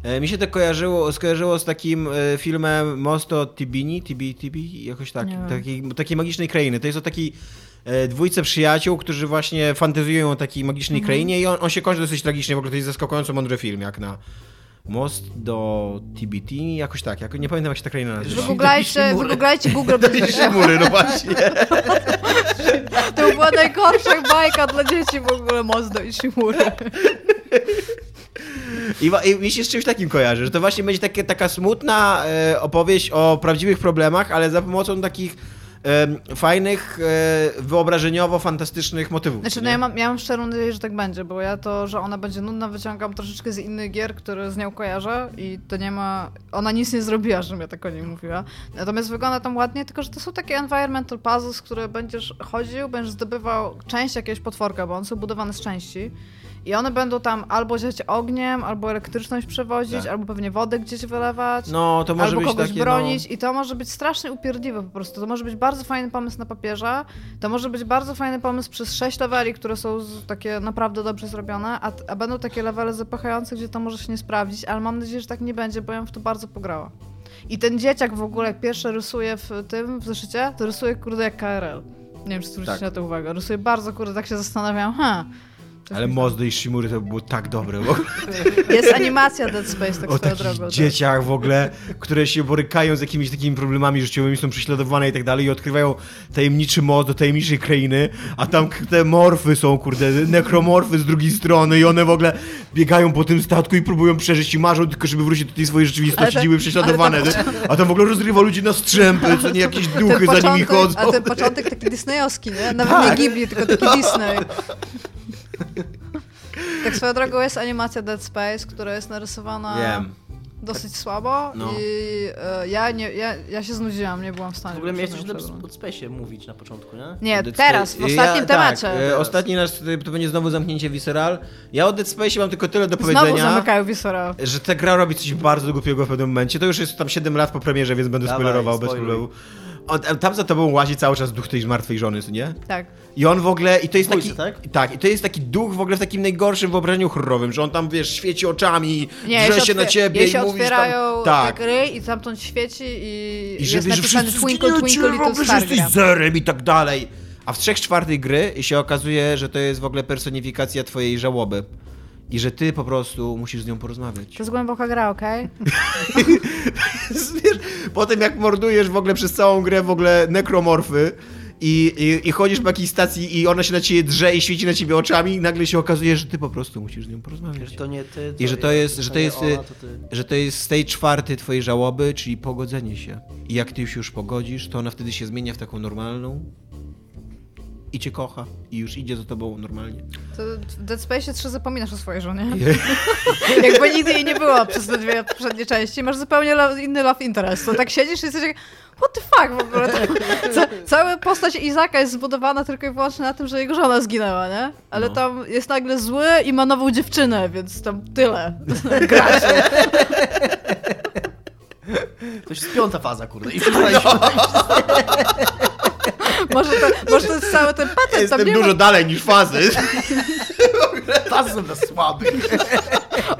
e, mi się to kojarzyło, skojarzyło z takim e, filmem Mosto Tibini, Tibi, Tibi, jakoś tak, takiej, takiej magicznej krainy. To jest o takiej dwójce przyjaciół, którzy właśnie fantazują o takiej magicznej Mhm. krainie i on, on się kończy dosyć tragicznie, w ogóle to jest zaskakująco mądry film, jak na Most do Tibitini, jakoś tak, jak, nie pamiętam jak się ta kraina nazywa. Wygooglajcie, wygooglajcie Google, będzie Mury, no właśnie. To była najgorsza bajka dla dzieci w ogóle, Mozdo i Shimury. I, I mi się z czymś takim kojarzy, że to właśnie będzie takie, taka smutna e, opowieść o prawdziwych problemach, ale za pomocą takich e, fajnych, e, wyobrażeniowo-fantastycznych motywów. Znaczy, no ja mam, ja mam szczerą nadzieję, że tak będzie, bo ja to, że ona będzie nudna, wyciągam troszeczkę z innych gier, które z nią kojarzę i to nie ma... Ona nic nie zrobiła, żebym ja tak o niej mówiła. Natomiast wygląda tam ładnie, tylko że to są takie environmental puzzles, które będziesz chodził, będziesz zdobywał część jakiegoś potworka, bo one są budowane z części. I one będą tam albo ziać ogniem, albo elektryczność przewozić, Tak. albo pewnie wodę gdzieś wylewać. No, to może albo być kogoś takie, bronić i to może być strasznie upierdliwe po prostu. To może być bardzo fajny pomysł na papierze, to może być bardzo fajny pomysł przez sześć leveli, które są takie naprawdę dobrze zrobione, a, a będą takie levele zapychające, gdzie to może się nie sprawdzić, ale mam nadzieję, że tak nie będzie, bo ja w to bardzo pograła. I ten dzieciak w ogóle, jak pierwszy rysuje w tym, w zeszycie, to rysuje kurde jak KRL. Nie wiem, czy zwrócicie Tak. na to uwagę. Rysuje bardzo kurde, tak się zastanawiam, ha. to Ale jest- Mozdo i Shimury to było tak dobre. ogóle. Jest animacja Dead Space, tak o swoją drogą. tak. dzieciach w ogóle, które się borykają z jakimiś takimi problemami życiowymi, są prześladowane i tak dalej i odkrywają tajemniczy moc do tajemniczej krainy, a tam te morfy są, kurde, nekromorfy z drugiej strony i one w ogóle biegają po tym statku i próbują przeżyć i marzą tylko, żeby wrócić do tej swojej rzeczywistości, Ale gdzie były prześladowane. ale A tam w ogóle rozrywa ludzi na strzępy, co nie jakieś duchy za nimi chodzą. A ten początek taki disneyowski, nie? Nawet Tak. nie Ghibli, tylko taki Disney. Tak swoją drogą jest animacja Dead Space, która jest narysowana Wiem. dosyć słabo No. i e, ja, nie, ja, ja się znudziłam, nie byłam w stanie. W ogóle miałeś coś o. Pod Space mówić na początku, nie? Nie, Dead teraz, w Space- ostatnim ja, temacie. Tak, e, ostatni nasz, to będzie znowu zamknięcie Visceral. Ja o Dead Space mam tylko tyle do Znowu powiedzenia. zamykają że ta gra robi coś bardzo głupiego w pewnym momencie. To już jest tam 7 lat po premierze, więc będę Dawaj, spoilerował bez spoiluj. problemu. On, tam za tobą łazi cały czas duch tej martwej żony, nie? Tak. I on w ogóle, i to jest taki, tak? i to jest taki duch w ogóle w takim najgorszym wyobrażeniu horrorowym, że on tam, wiesz, świeci oczami, Nie, drze się na ciebie i się mówisz otwierają tam, tak. tak ryj i tamtąd świeci i, I jest że, Twinkle Twinkle Little bo Star jesteś gra. zerem i tak dalej. A w trzech czwartych gry się okazuje, że to jest w ogóle personifikacja twojej żałoby. I że ty po prostu musisz z nią porozmawiać. To jest głęboka gra, okej? Wiesz, potem jak mordujesz w ogóle przez całą grę w ogóle nekromorfy i, i, i chodzisz po jakiejś stacji i ona się na ciebie drze i świeci na ciebie oczami i nagle się okazuje, że ty po prostu musisz z nią porozmawiać. Że to nie ty. I że to jest, że to jest, ona, to że to jest stage czwarty twojej żałoby, czyli pogodzenie się. I jak ty się już pogodzisz, to ona wtedy się zmienia w taką normalną i cię kocha i już idzie za tobą normalnie. To w Dead Space 3 zapominasz o swojej żonie. Jakby nigdy jej nie było przez te dwie poprzednie części. Masz zupełnie lo- inny love interest. To tak siedzisz i jesteś jak, what the fuck w ogóle. Ca cała postać Izaka jest zbudowana tylko i wyłącznie na tym, że jego żona zginęła, nie? Ale No. tam jest nagle zły i ma nową dziewczynę, więc tam tyle. Gracie. To już jest piąta faza, kurde. I przestaliśmy. Może to, może to jest cały ten patent. tam Jestem dużo ma, dalej niż fazy. Fazy są dla słabych.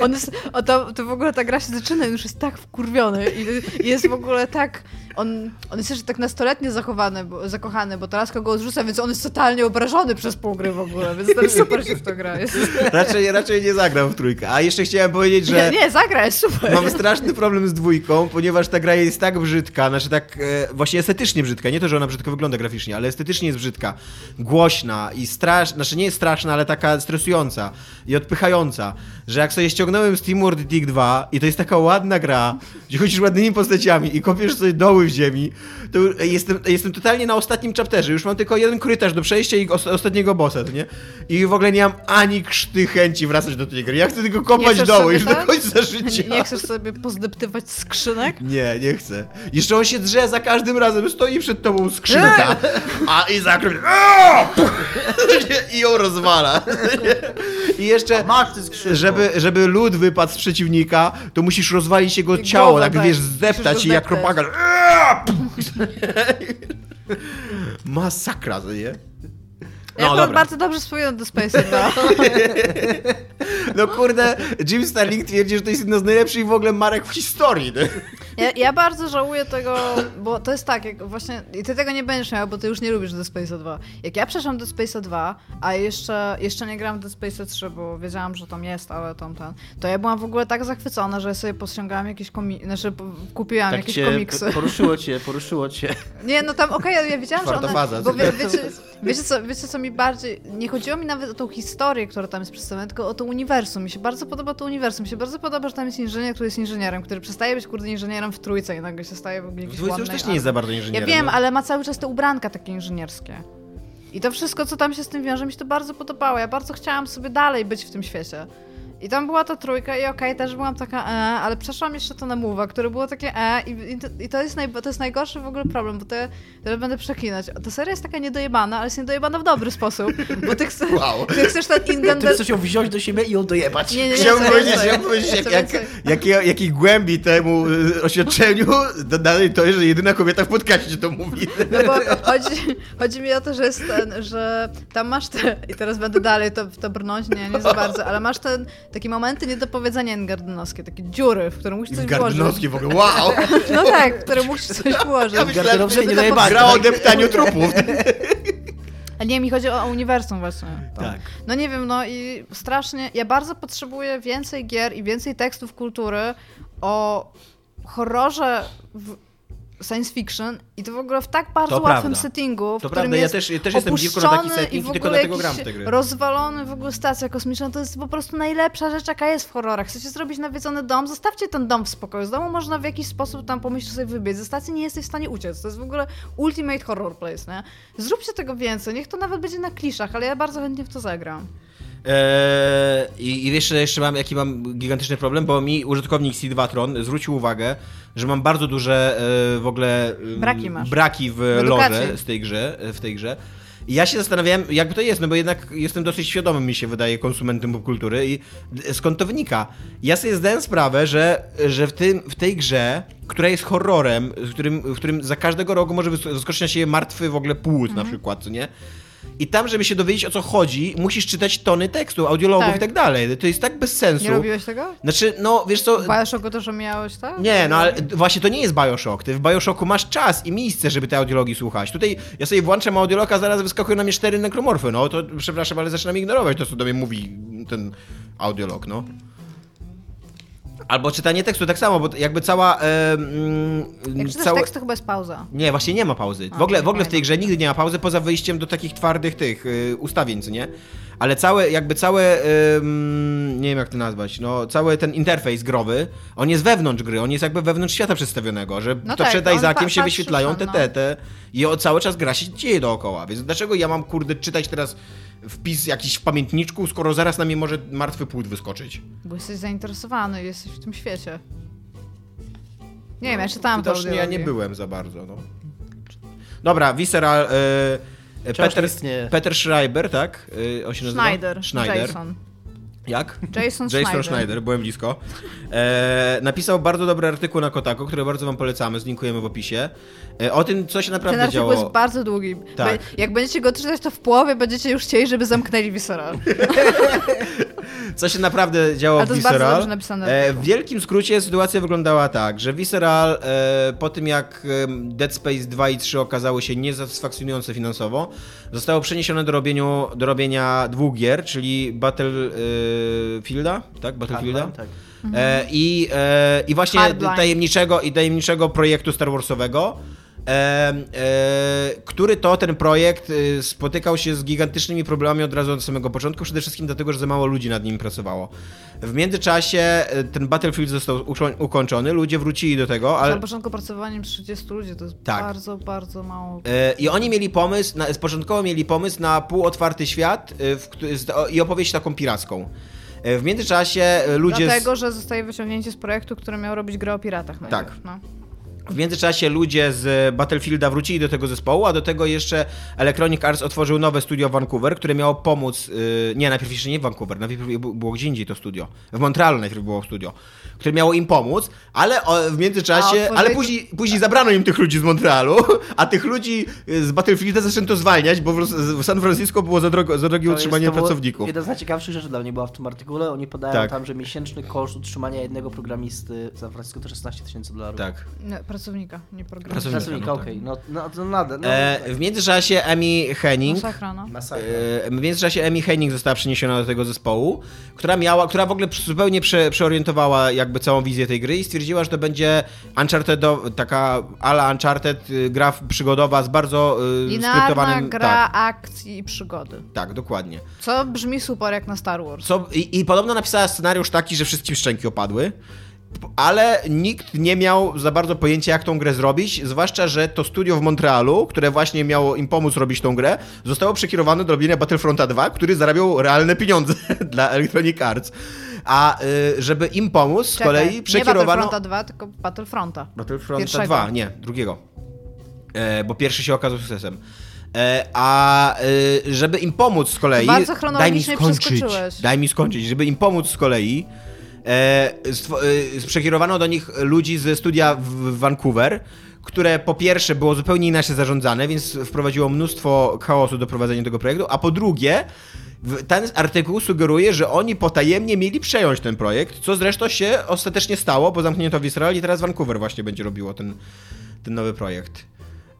on jest, o, to, to w ogóle ta gra się zaczyna i już jest tak wkurwiony i jest w ogóle tak, on, on jest jeszcze tak nastoletnio zachowany, bo, zakochany, bo teraz go odrzuca, więc on jest totalnie obrażony przez pół gry w ogóle, więc ten super się w to gra. Jest, Raczej, raczej nie zagram w trójkę. A jeszcze chciałem powiedzieć, że... nie, nie, zagra, jest super. Mam straszny problem z dwójką, ponieważ ta gra jest tak brzydka, znaczy tak e, właśnie estetycznie brzydka, nie to, że ona brzydko wygląda graficznie, ale estetycznie jest brzydka, głośna i straszna, znaczy nie jest straszna, ale taka stresująca i odpychająca, że jak sobie ściągnąłem Steam World Dig 2 i to jest taka ładna gra, gdzie chodzisz ładnymi postaciami i kopiesz sobie doły w ziemi, to już- jestem, jestem totalnie na ostatnim chapterze. Już mam tylko jeden korytarz do przejścia i os- ostatniego bossa, nie? I w ogóle nie mam ani krzty chęci wracać do tej gry. Ja chcę tylko kopać doły już do tak? końca życia. Nie, nie chcesz sobie pozdeptywać skrzynek? Nie, nie chcę. Jeszcze on się drze za każdym razem, stoi przed tobą skrzynka, a i za I ją rozwala. I jeszcze, żeby, żeby lód wypadł z przeciwnika, to musisz rozwalić jego ciało, tak tak. wiesz, zdeptać i jak zdeptać. Masakra, to nie? No akurat dobra. bardzo dobrze wspominam do Space 2. No kurde, Jim Starlink twierdzi, że to jest jedna z najlepszych w ogóle marek w historii. Nie? Ja, ja bardzo żałuję tego, bo to jest tak, jak właśnie, i ty tego nie będziesz miał, bo ty już nie lubisz Dead Space 2. Jak ja przeszłam Dead Space 2, a jeszcze, jeszcze nie grałam w Dead Space 3, bo wiedziałam, że tam jest, ale tam ten, to ja byłam w ogóle tak zachwycona, że sobie posiągałam jakieś komiksy, znaczy kupiłam tak jakieś cię komiksy. poruszyło cię, poruszyło cię. Nie, no tam okej, ale ja wiedziałam, że faza. Bo wie, wiecie, wiecie, co, wiecie, co mi bardziej... Nie chodziło mi nawet o tą historię, która tam jest przedstawiona, tylko o to uniwersum. Mi się bardzo podoba to uniwersum. Mi się bardzo podoba, że tam jest inżynier, który jest inżynierem, który przestaje być, kurde, inżynierem w trójce i nagle się staje w ogóle W dwójce już też nie jest za bardzo Ja inżynierem. wiem, no. ale ma cały czas te ubranka takie inżynierskie. I to wszystko, co tam się z tym wiąże, mi się to bardzo podobało. Ja bardzo chciałam sobie dalej być w tym świecie. I tam była ta trójka i okej, też byłam taka e, ale przeszłam jeszcze to na Move'a, które było takie e i, i, to, i to, jest naj, to jest najgorszy w ogóle problem, bo to ja teraz będę przeklinać. Ta seria jest taka niedojebana, ale jest niedojebana w dobry sposób, bo ty, chcesz Wow. ty chcesz ten Ty Ingender... chcesz ją wziąć do siebie i ją dojebać. Nie, nie, nie, Chciałbym powiedzieć, jak, jak, więcej. jakiej, głębi temu y, oświadczeniu dodanej to, że jedyna kobieta w podcaście to mówi. No bo chodzi, chodzi mi o to, że jest ten, że tam masz te, i teraz będę dalej to, to brnąć, nie, nie za bardzo, ale masz ten, takie momenty niedopowiedzenia gardynowskie, takie dziury, w które musisz coś włożyć. Gardynowski w ogóle, wow! No tak, w które musisz coś włożyć. Ja myślałem, że nie to najbardziej. gra o deptaniu trupów. A nie, mi chodzi o, o uniwersum właśnie. To. Tak. No nie wiem, no i strasznie, ja bardzo potrzebuję więcej gier i więcej tekstów kultury o horrorze w science fiction i to w ogóle w tak bardzo To łatwym prawda. settingu, w To którym prawda, ja jest też- też jestem dziwko na taki setting w i tylko ogóle dlatego gram w te gry. rozwalony w ogóle stacja kosmiczna, to jest po prostu najlepsza rzecz, jaka jest w horrorach. Chcecie zrobić nawiedzony dom, zostawcie ten dom w spokoju. Z domu można w jakiś sposób tam pomyśleć sobie wybiec. Ze stacji nie jesteś w stanie uciec. To jest w ogóle ultimate horror place, nie? Zróbcie tego więcej, niech to nawet będzie na kliszach, ale ja bardzo chętnie w to zagram. Eee, I i jeszcze, jeszcze mam, jaki mam gigantyczny problem, bo mi użytkownik C2tron zwrócił uwagę, że mam bardzo duże e, w ogóle Braki masz. braki w edukacji. lore z tej grze, w tej grze. I ja się zastanawiałem, jakby to jest, no bo jednak jestem dosyć świadomym, mi się wydaje, konsumentem popkultury i skąd to wynika? Ja sobie zdałem sprawę, że, że w, tym, w tej grze, która jest horrorem, w którym, w którym za każdego rogu może na siebie martwy w ogóle płód Mhm. na przykład, co nie? I tam, żeby się dowiedzieć o co chodzi, musisz czytać tony tekstu, audiologów Tak. i tak dalej. To jest tak bez sensu. Nie robiłeś tego? Znaczy, no wiesz co. W Bioshocku też miałeś, tak? Nie, no ale właśnie to nie jest Bioshock. Ty w Bioshocku masz czas i miejsce, żeby te audiologii słuchać. Tutaj ja sobie włączam audiologa, zaraz wyskakują na mnie cztery nekromorfy. No to przepraszam, ale zaczynam ignorować to, co do mnie mówi ten audiolog, no. Albo czytanie tekstu tak samo, bo jakby cała. E, mm, Jak czytasz całe- tekst, to chyba jest pauza. nie, właśnie nie ma pauzy. A, W ogóle, w ogóle w tej grze nigdy nie ma pauzy, poza wyjściem do takich twardych tych y, ustawień, co nie? Ale całe, jakby całe, ym, nie wiem jak to nazwać, no cały ten interfejs growy, on jest wewnątrz gry, on jest jakby wewnątrz świata przedstawionego, że No to tak, przed pa- się wyświetlają te, no. te, te i o, cały czas gra się dzieje dookoła, więc dlaczego ja mam, kurde, czytać teraz wpis jakiś w pamiętniczku, skoro zaraz na mnie może martwy płód wyskoczyć? Bo jesteś zainteresowany, jesteś w tym świecie. Nie wiem, ja czytałam to ja nie byłem za bardzo, no. Dobra, Visceral... Y, Wciąż Peter, istnieje. Peter Schreiber, tak? Y, on się nazywa? Schneider. Schneider. Jason. Jak? Jason Jason Schneider. Schneider, byłem blisko. E, napisał bardzo dobry artykuł na Kotaku, który bardzo wam polecamy, zlinkujemy w opisie. E, o tym, co się Ten naprawdę artykuł działo. jest bardzo długi. Tak. Jak będziecie go czytać, to w połowie będziecie już chcieli, żeby zamknęli Visceral. Co się naprawdę działo Ale w to jest bardzo Visceral. dobrze napisane E, w wielkim skrócie sytuacja wyglądała tak, że Visceral e, po tym jak em, Dead Space 2 i 3 okazały się niesatysfakcjonujące finansowo, zostało przeniesione do, robieniu, do robienia dwóch gier, czyli Battlefielda, tak? Battlefielda? Tak. E, i, e, I właśnie Hardline. tajemniczego, i tajemniczego projektu Star Warsowego. E, e, który to ten projekt e, spotykał się z gigantycznymi problemami od razu od samego początku, przede wszystkim dlatego, że za mało ludzi nad nim pracowało. W międzyczasie e, ten Battlefield został uko- ukończony, ludzie wrócili do tego, ale... Na początku pracowaniem 30 ludzi to jest Tak. bardzo, bardzo mało. E, I oni mieli pomysł, na, początkowo mieli pomysł na półotwarty świat e, w, z- i opowieść taką piracką. E, W międzyczasie ludzie... z- Dlatego, że zostaje wyciągnięcie z projektu, który miał robić grę o piratach. Tak. No. W międzyczasie ludzie z Battlefielda wrócili do tego zespołu, a do tego jeszcze Electronic Arts otworzył nowe studio w Vancouver, które miało pomóc. Yy, nie, najpierw jeszcze nie w Vancouver, najpierw było gdzie indziej to studio. W Montrealu najpierw było studio, które miało im pomóc, ale w międzyczasie. Ale później, później zabrano im tych ludzi z Montrealu, a tych ludzi z Battlefielda zaczęto zwalniać, bo w, w San Francisco było za, drogo, za drogie To jest- utrzymanie to pracowników. Jedna z najciekawszych rzeczy dla mnie była w tym artykule. Oni podają Tak. tam, że miesięczny koszt utrzymania jednego programisty w San Francisco to 16 tysięcy dolarów. Tak. Nie, pracownika, nie programista. Pracownika. Pracownika, no tak. okej. No, no, to nade. No, E, w międzyczasie Emi Henning. Masakra, no. Masakra. E, W międzyczasie Emi Henning została przeniesiona do tego zespołu, która miała, która w ogóle zupełnie prze, przeorientowała jakby całą wizję tej gry i stwierdziła, że to będzie Uncharted, taka ala Uncharted, y, gra przygodowa z bardzo y, Linearna skryptowanym... gra Tak, akcji i przygody. tak, dokładnie. Co brzmi super jak na Star Wars. Co, i, I podobno napisała scenariusz taki, że wszystkim szczęki opadły. Ale nikt nie miał za bardzo pojęcia, jak tą grę zrobić, zwłaszcza, że to studio w Montrealu, które właśnie miało im pomóc robić tą grę, zostało przekierowane do robienia Battlefronta 2, który zarabiał realne pieniądze dla Electronic Arts. A y, żeby im pomóc, z Czekaj, kolei Nie przekierowano... Battlefronta 2, tylko Battlefronta. Battlefronta Pierwszego. 2, nie, drugiego. E, bo pierwszy się okazał sukcesem. E, a e, żeby im pomóc z kolei. Bardzo daj mi chronologicznie skończyć. przeskoczyłeś. Daj mi skończyć. Żeby im pomóc z kolei. E, e, przekierowano do nich ludzi ze studia w, w Vancouver, które po pierwsze było zupełnie inaczej zarządzane, więc wprowadziło mnóstwo chaosu do prowadzenia tego projektu, a po drugie. Ten artykuł sugeruje, że oni potajemnie mieli przejąć ten projekt, co zresztą się ostatecznie stało, bo zamknięto w Izrael i teraz Vancouver właśnie będzie robiło ten, ten nowy projekt.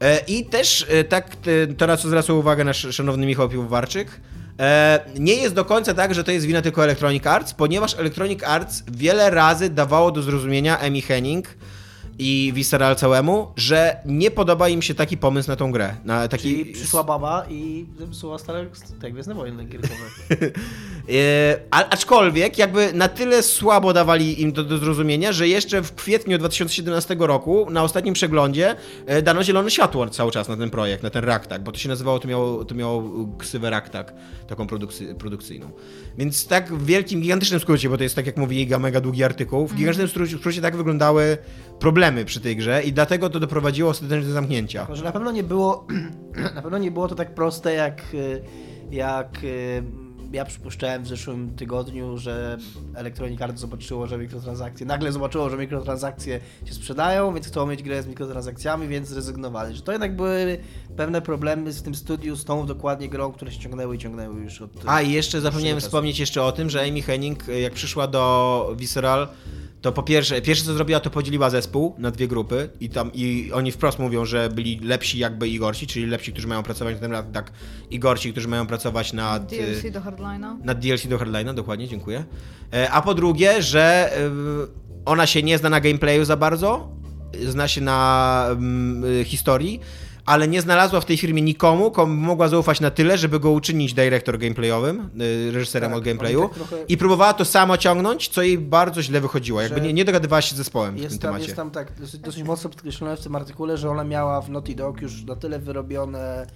E, I też e, tak, to na co uwagę nasz szanowny Michał Piwowarczyk, e, nie jest do końca tak, że to jest wina tylko Electronic Arts, ponieważ Electronic Arts wiele razy dawało do zrozumienia Emi Henning i Visceral całemu, że nie podoba im się taki pomysł na tą grę. Na taki... Czyli przyszła baba i zepsuła stare, tak, Gwiezdne Wojny gierkowe. E, a- aczkolwiek jakby na tyle słabo dawali im to do zrozumienia, że jeszcze w kwietniu 2017 roku na ostatnim przeglądzie e, dano zielone światło cały czas na ten projekt, na ten Raktak, bo to się nazywało, to miało, to miało ksywę Raktak, taką produkcy, produkcyjną. Więc tak w wielkim, gigantycznym skrócie, bo to jest tak jak mówi Iga, mega długi artykuł, w gigantycznym skrócie tak wyglądały problemy przy tej grze i dlatego to doprowadziło ostatecznie do zamknięcia. Może na pewno nie było, na pewno nie było to tak proste jak, y, jak y, ja przypuszczałem w zeszłym tygodniu, że Electronic Arts zobaczyło, że mikrotransakcje, nagle zobaczyło, że mikrotransakcje się sprzedają, więc chcą mieć grę z mikrotransakcjami, więc zrezygnowali. Że to jednak były pewne problemy z tym studiu, z tą dokładnie grą, które się ciągnęły i ciągnęły już od... A i jeszcze zapomniałem wspomnieć jeszcze o tym, że Amy Henning, jak przyszła do Visceral, to po pierwsze, pierwsze co zrobiła, to podzieliła zespół na dwie grupy i tam i oni wprost mówią, że byli lepsi jakby i gorsi, czyli lepsi, którzy mają pracować na tym lat, tak, i gorsi, którzy mają pracować nad, DLC do Hardline'a. nad DLC do Hardline'a, dokładnie, dziękuję. E, A po drugie, że e, ona się nie zna na gameplayu za bardzo, zna się na mm, y, historii, ale nie znalazła w tej firmie nikomu, komu mogła zaufać na tyle, żeby go uczynić dyrektor gameplayowym, y, reżyserem Tak, od gameplayu. oni tak trochę- I próbowała to samo ciągnąć, co jej bardzo źle wychodziło. Jakby nie, nie dogadywała się z zespołem w tym tam, temacie. jest tam tak dosyć, dosyć mocno podkreślone w tym artykule, że ona miała w Naughty Dog już na tyle wyrobione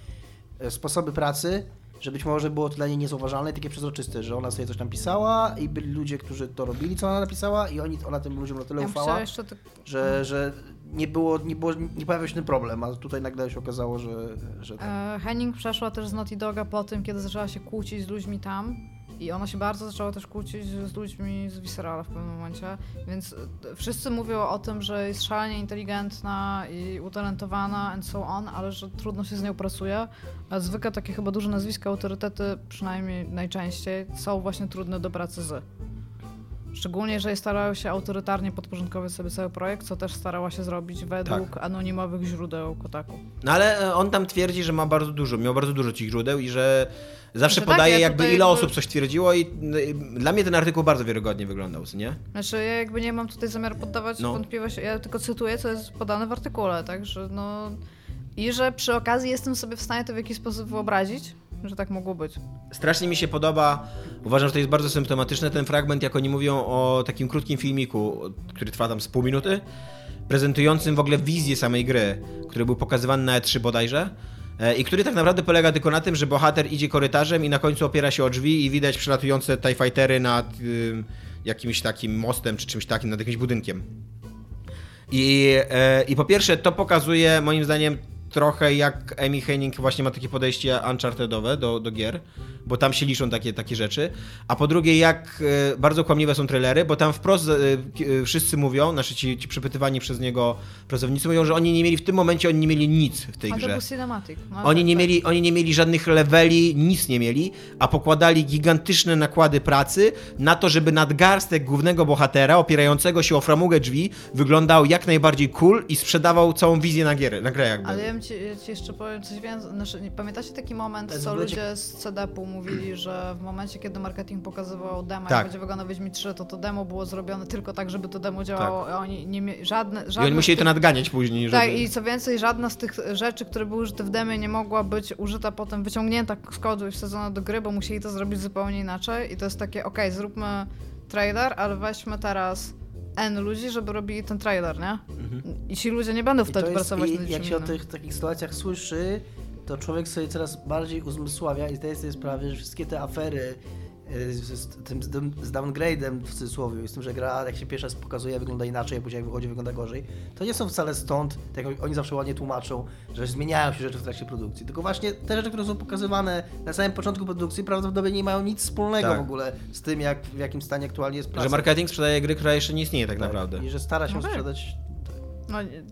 e, sposoby pracy, że być może było to dla niej niezauważalne i takie przezroczyste, że ona sobie coś tam pisała i byli ludzie, którzy to robili, co ona napisała i oni, ona tym ludziom na tyle Ja ufała, jeszcze tak... że, że nie było, nie było, nie się ten problem, a tutaj nagle się okazało, że, że tak. E, Henning przeszła też z Naughty Doga po tym, kiedy zaczęła się kłócić z ludźmi tam. I ona się bardzo zaczęła też kłócić z ludźmi z Viscerala w pewnym momencie, więc e, wszyscy mówią o tym, że jest szalenie inteligentna i utalentowana and so on, ale że trudno się z nią pracuje. A zwykle takie chyba duże nazwiska, autorytety, przynajmniej najczęściej, są właśnie trudne do pracy z. Szczególnie, że starają się autorytarnie podporządkować sobie cały projekt, co też starała się zrobić według anonimowych źródeł Kotaku. No ale e, on tam twierdzi, że ma bardzo dużo, miał bardzo dużo tych źródeł i że zawsze Znaczy tak, podaje ja jakby ile jakby- osób coś twierdziło i no, i dla mnie ten artykuł bardzo wiarygodnie wyglądał, nie? Znaczy, ja jakby nie mam tutaj zamiaru poddawać No. wątpliwości, ja tylko cytuję, co jest podane w artykule, tak, że no... I że przy okazji jestem sobie w stanie to w jakiś sposób wyobrazić, że tak mogło być. Strasznie mi się podoba, uważam, że to jest bardzo symptomatyczne, ten fragment, jak oni mówią o takim krótkim filmiku, który trwa tam z pół minuty, prezentującym w ogóle wizję samej gry, który był pokazywany na E3 bodajże. e, I który tak naprawdę polega tylko na tym, że bohater idzie korytarzem i na końcu opiera się o drzwi i widać przelatujące TIE Fightery nad ym, jakimś takim mostem czy czymś takim, nad jakimś budynkiem. I, e, I po pierwsze, to pokazuje moim zdaniem trochę jak Amy Henning właśnie ma takie podejście unchartedowe do, do gier, bo tam się liczą takie, takie rzeczy. A po drugie, jak e, bardzo kłamliwe są trailery, bo tam wprost e, e, wszyscy mówią, znaczy ci, ci przepytywani przez niego pracownicy mówią, że oni nie mieli w tym momencie, oni nie mieli nic w tej A to grze. był cinematic. No, Oni tak, nie, tak. mieli, oni nie mieli żadnych leveli, nic nie mieli, a pokładali gigantyczne nakłady pracy na to, żeby nadgarstek głównego bohatera, opierającego się o framugę drzwi, wyglądał jak najbardziej cool i sprzedawał całą wizję na, gierę, na grę jakby. Ale ja bym ci, ja ci jeszcze powiem coś więcej. Znaczy, pamiętacie taki moment, co ludzie z CD-pu mówili, że w momencie, kiedy marketing pokazywał demo, Tak. jak będzie wyglądał Wiedźmin 3, to to demo było zrobione tylko tak, żeby to demo działało, a oni nie żadne, Tak. I żadne oni musieli tych- to nadganiać później, żeby... Tak, i co więcej, żadna z tych rzeczy, które były użyte w demie, nie mogła być użyta potem, wyciągnięta z kodu i wsadzona do gry, bo musieli to zrobić zupełnie inaczej. I to jest takie, okej, zróbmy trailer, ale weźmy teraz N ludzi, żeby robili ten trailer, nie? I ci ludzie nie będą I to wtedy jest, pracować i nad jak się o tych takich sytuacjach słyszy, to człowiek sobie coraz bardziej uzmysławia i zdaje sobie sprawę, że wszystkie te afery z, tym, z, tym- z downgrade'em w cudzysłowie, z tym, że gra jak się pierwszy raz pokazuje wygląda inaczej, a później jak wychodzi wygląda gorzej, to nie są wcale stąd, tak jak oni zawsze ładnie tłumaczą, że zmieniają się rzeczy w trakcie produkcji, tylko właśnie te rzeczy, które są pokazywane na samym początku produkcji prawdopodobnie nie mają nic wspólnego Tak. w ogóle z tym, jak, w jakim stanie aktualnie jest praca. Że marketing sprzedaje gry, która jeszcze nie istnieje tak Tak, naprawdę. I że stara się No tak. sprzedać No, nie,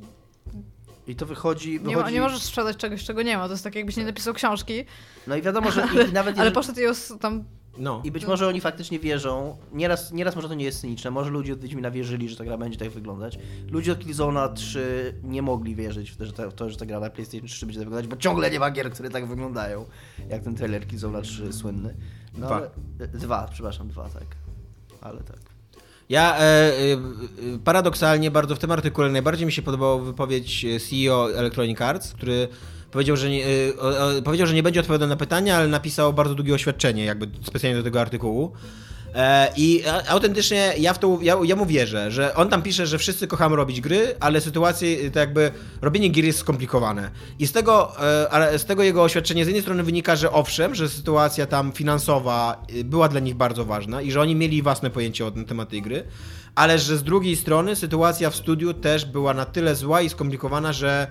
i to wychodzi... nie, wychodzi... mo- nie możesz sprzedać czegoś, czego nie ma. To jest tak, jakbyś nie napisał książki, No i wiadomo, że i, i nawet ale jeżeli- poszedł i os- tam No. I być może oni faktycznie wierzą. Nieraz, nieraz może to nie jest cyniczne. Może ludzie od Wiedźmina wierzyli, że ta gra będzie tak wyglądać. Ludzie od Killzone'a 3 nie mogli wierzyć w to, że ta, w to, że ta gra na PlayStation 3 będzie tak wyglądać, bo ciągle nie ma gier, które tak wyglądają. Jak ten trailer Killzone'a 3 słynny. No, Dwa. Ale, e, dwa, przepraszam, dwa, tak. Ale tak. Ja e, e, paradoksalnie bardzo w tym artykule najbardziej mi się podobała wypowiedź e, CEO Electronic Arts, który powiedział, że nie, o, powiedział, że nie będzie odpowiadał na pytania, ale napisał bardzo długie oświadczenie, jakby specjalnie do tego artykułu. E, I autentycznie ja w to ja, ja mu wierzę, że on tam pisze, że wszyscy kochamy robić gry, ale sytuacje, to jakby robienie gier jest skomplikowane. I z tego, e, z tego jego oświadczenia z jednej strony wynika, że owszem, że sytuacja tam finansowa y, była dla nich bardzo ważna i że oni mieli własne pojęcie o- na temat tej gry, ale że z drugiej strony sytuacja w studiu też była na tyle zła i skomplikowana, że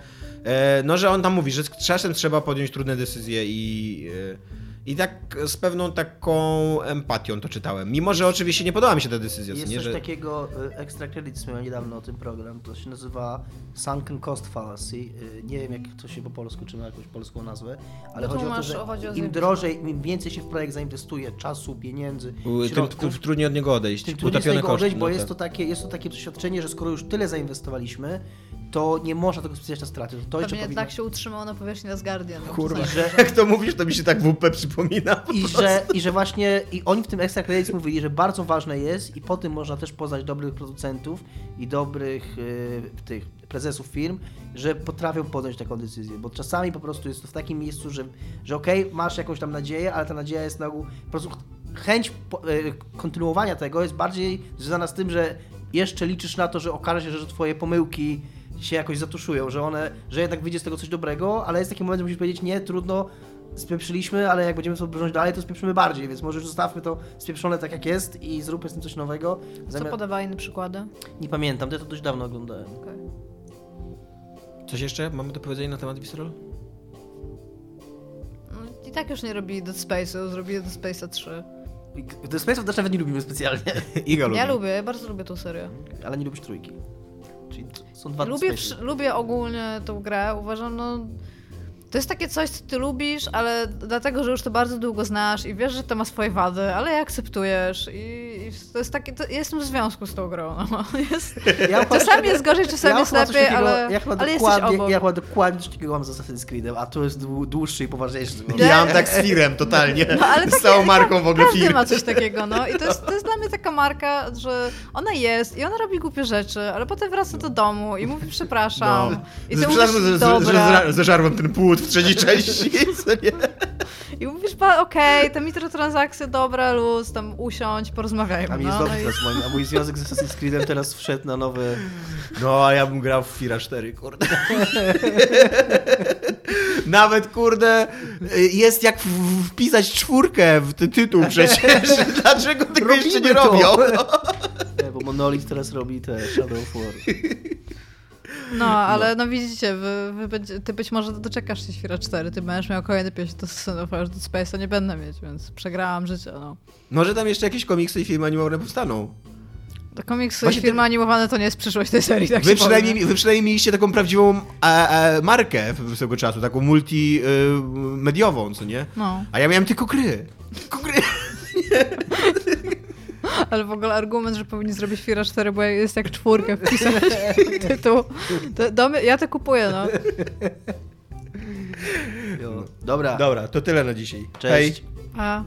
no, że on tam mówi, że z czasem trzeba podjąć trudne decyzje i e, i tak z pewną taką empatią to czytałem. Mimo, że oczywiście nie podoba mi się ta decyzja. Jest nie, coś że... takiego, y, Extra Credits miał niedawno o tym program, to się nazywa Sunken Cost Fallacy. Nie wiem jak to się po polsku, czy ma jakąś polską nazwę, ale No chodzi o to, że o im drożej, im więcej się w projekt zainwestuje czasu, pieniędzy, Tym, środków, tym trudniej od niego odejść. tym trudniej z Utopione tego koszty, odejść, bo no jest, tak. to takie, jest to takie przeświadczenie, że skoro już tyle zainwestowaliśmy, to nie można tego spисać na straty. To jeszcze pewnie powinno... tak się utrzymał na powierzchni Asgardian. no, Kurwa, że- jak to mówisz, to mi się tak WP przypomina. po I że, I że właśnie i oni w tym Extra Credits mówili, że bardzo ważne jest i po tym można też poznać dobrych producentów i dobrych y, tych prezesów firm, że potrafią podjąć taką decyzję, bo czasami po prostu jest to w takim miejscu, że, że okej, masz jakąś tam nadzieję, ale ta nadzieja jest na ogół po prostu chęć po, y, kontynuowania tego jest bardziej związana z tym, że jeszcze liczysz na to, że okaże się, że twoje pomyłki się jakoś zatuszują, że one, że jednak wyjdzie z tego coś dobrego, ale jest taki moment, że musisz powiedzieć, nie, trudno, spieprzyliśmy, ale jak będziemy sobie brnąć dalej, to spieprzymy bardziej, więc może już zostawmy to spieprzone tak jak jest i zróbmy z tym coś nowego. Co Zamiast... podawali inne przykłady? Nie pamiętam, ja to dość dawno oglądałem. Okej. Coś jeszcze mamy do powiedzenia na temat Visceral? No, I tak już nie robili Dead Space'u, zrobili Dead Space'a 3. I The Space też nawet nie lubimy specjalnie, Iga. Ja lubię, ja bardzo lubię tą serię. ale nie lubisz trójki. Czyli są dwa Lubię, przy, lubię ogólnie tą grę, uważam, no... To jest takie coś, co ty lubisz, ale dlatego, że już to bardzo długo znasz i wiesz, że to ma swoje wady, ale je akceptujesz i, i to jest takie, to, ja jestem w związku z tą grą. No. Jest, Ja czasami jest gorzej, czasami ja jest lepiej, takiego- ale, ja chyba ale jesteś dokładnie, obok. Ja chyba dokładnie coś takiego mam z Assassin's Creedem, a to jest dłu- dłuższy i poważniejszy. Ja mam tak z Firem totalnie. No, ale z takie- całą marką w ogóle Każdy Fir. ma coś takiego, no i to jest, to jest dla mnie taka marka, że ona jest i ona robi głupie rzeczy, ale potem wraca do domu i mówi przepraszam. I ty Przepraszam, mówisz, że, że, że zeżarłem ten płód w trzeciej części. co nie? I mówisz, okej, te mikrotransakcje, dobra, luz, tam usiądź, porozmawiajmy. A mi jest no, dobrze no i- a mój związek z Assassin's Creedem teraz wszedł na nowy... No, a ja bym grał w Fira 4, kurde. Nawet, kurde, jest jak wpisać czwórkę w tytuł przecież. Dlaczego tego jeszcze nie Robimy to. robią? Nie, bo Monolith teraz robi te Shadow of War. No, ale no, widzicie, wy, wy będzie, ty być może doczekasz się Świra 4, ty będziesz miał kolejny pieśń do Son of Dead Space, a nie będę mieć, więc przegrałam życie, no. Może tam jeszcze jakieś komiksy i filmy animowane powstaną. To komiksy Właśnie i filmy animowane to nie jest przyszłość tej serii, tak Wy się przynajmniej, powiem. wy przynajmniej mieliście taką prawdziwą e, e, markę w- swego czasu, taką multimediową, co nie? No, A ja miałem tylko gry. Tylko gry. ale w ogóle argument, że powinni zrobić Świra 4, bo jest jak czwórkę wpisać tytuł. To, do ja to kupuję, no. Dobra, Dobra, to tyle na dzisiaj. cześć. Hej. A.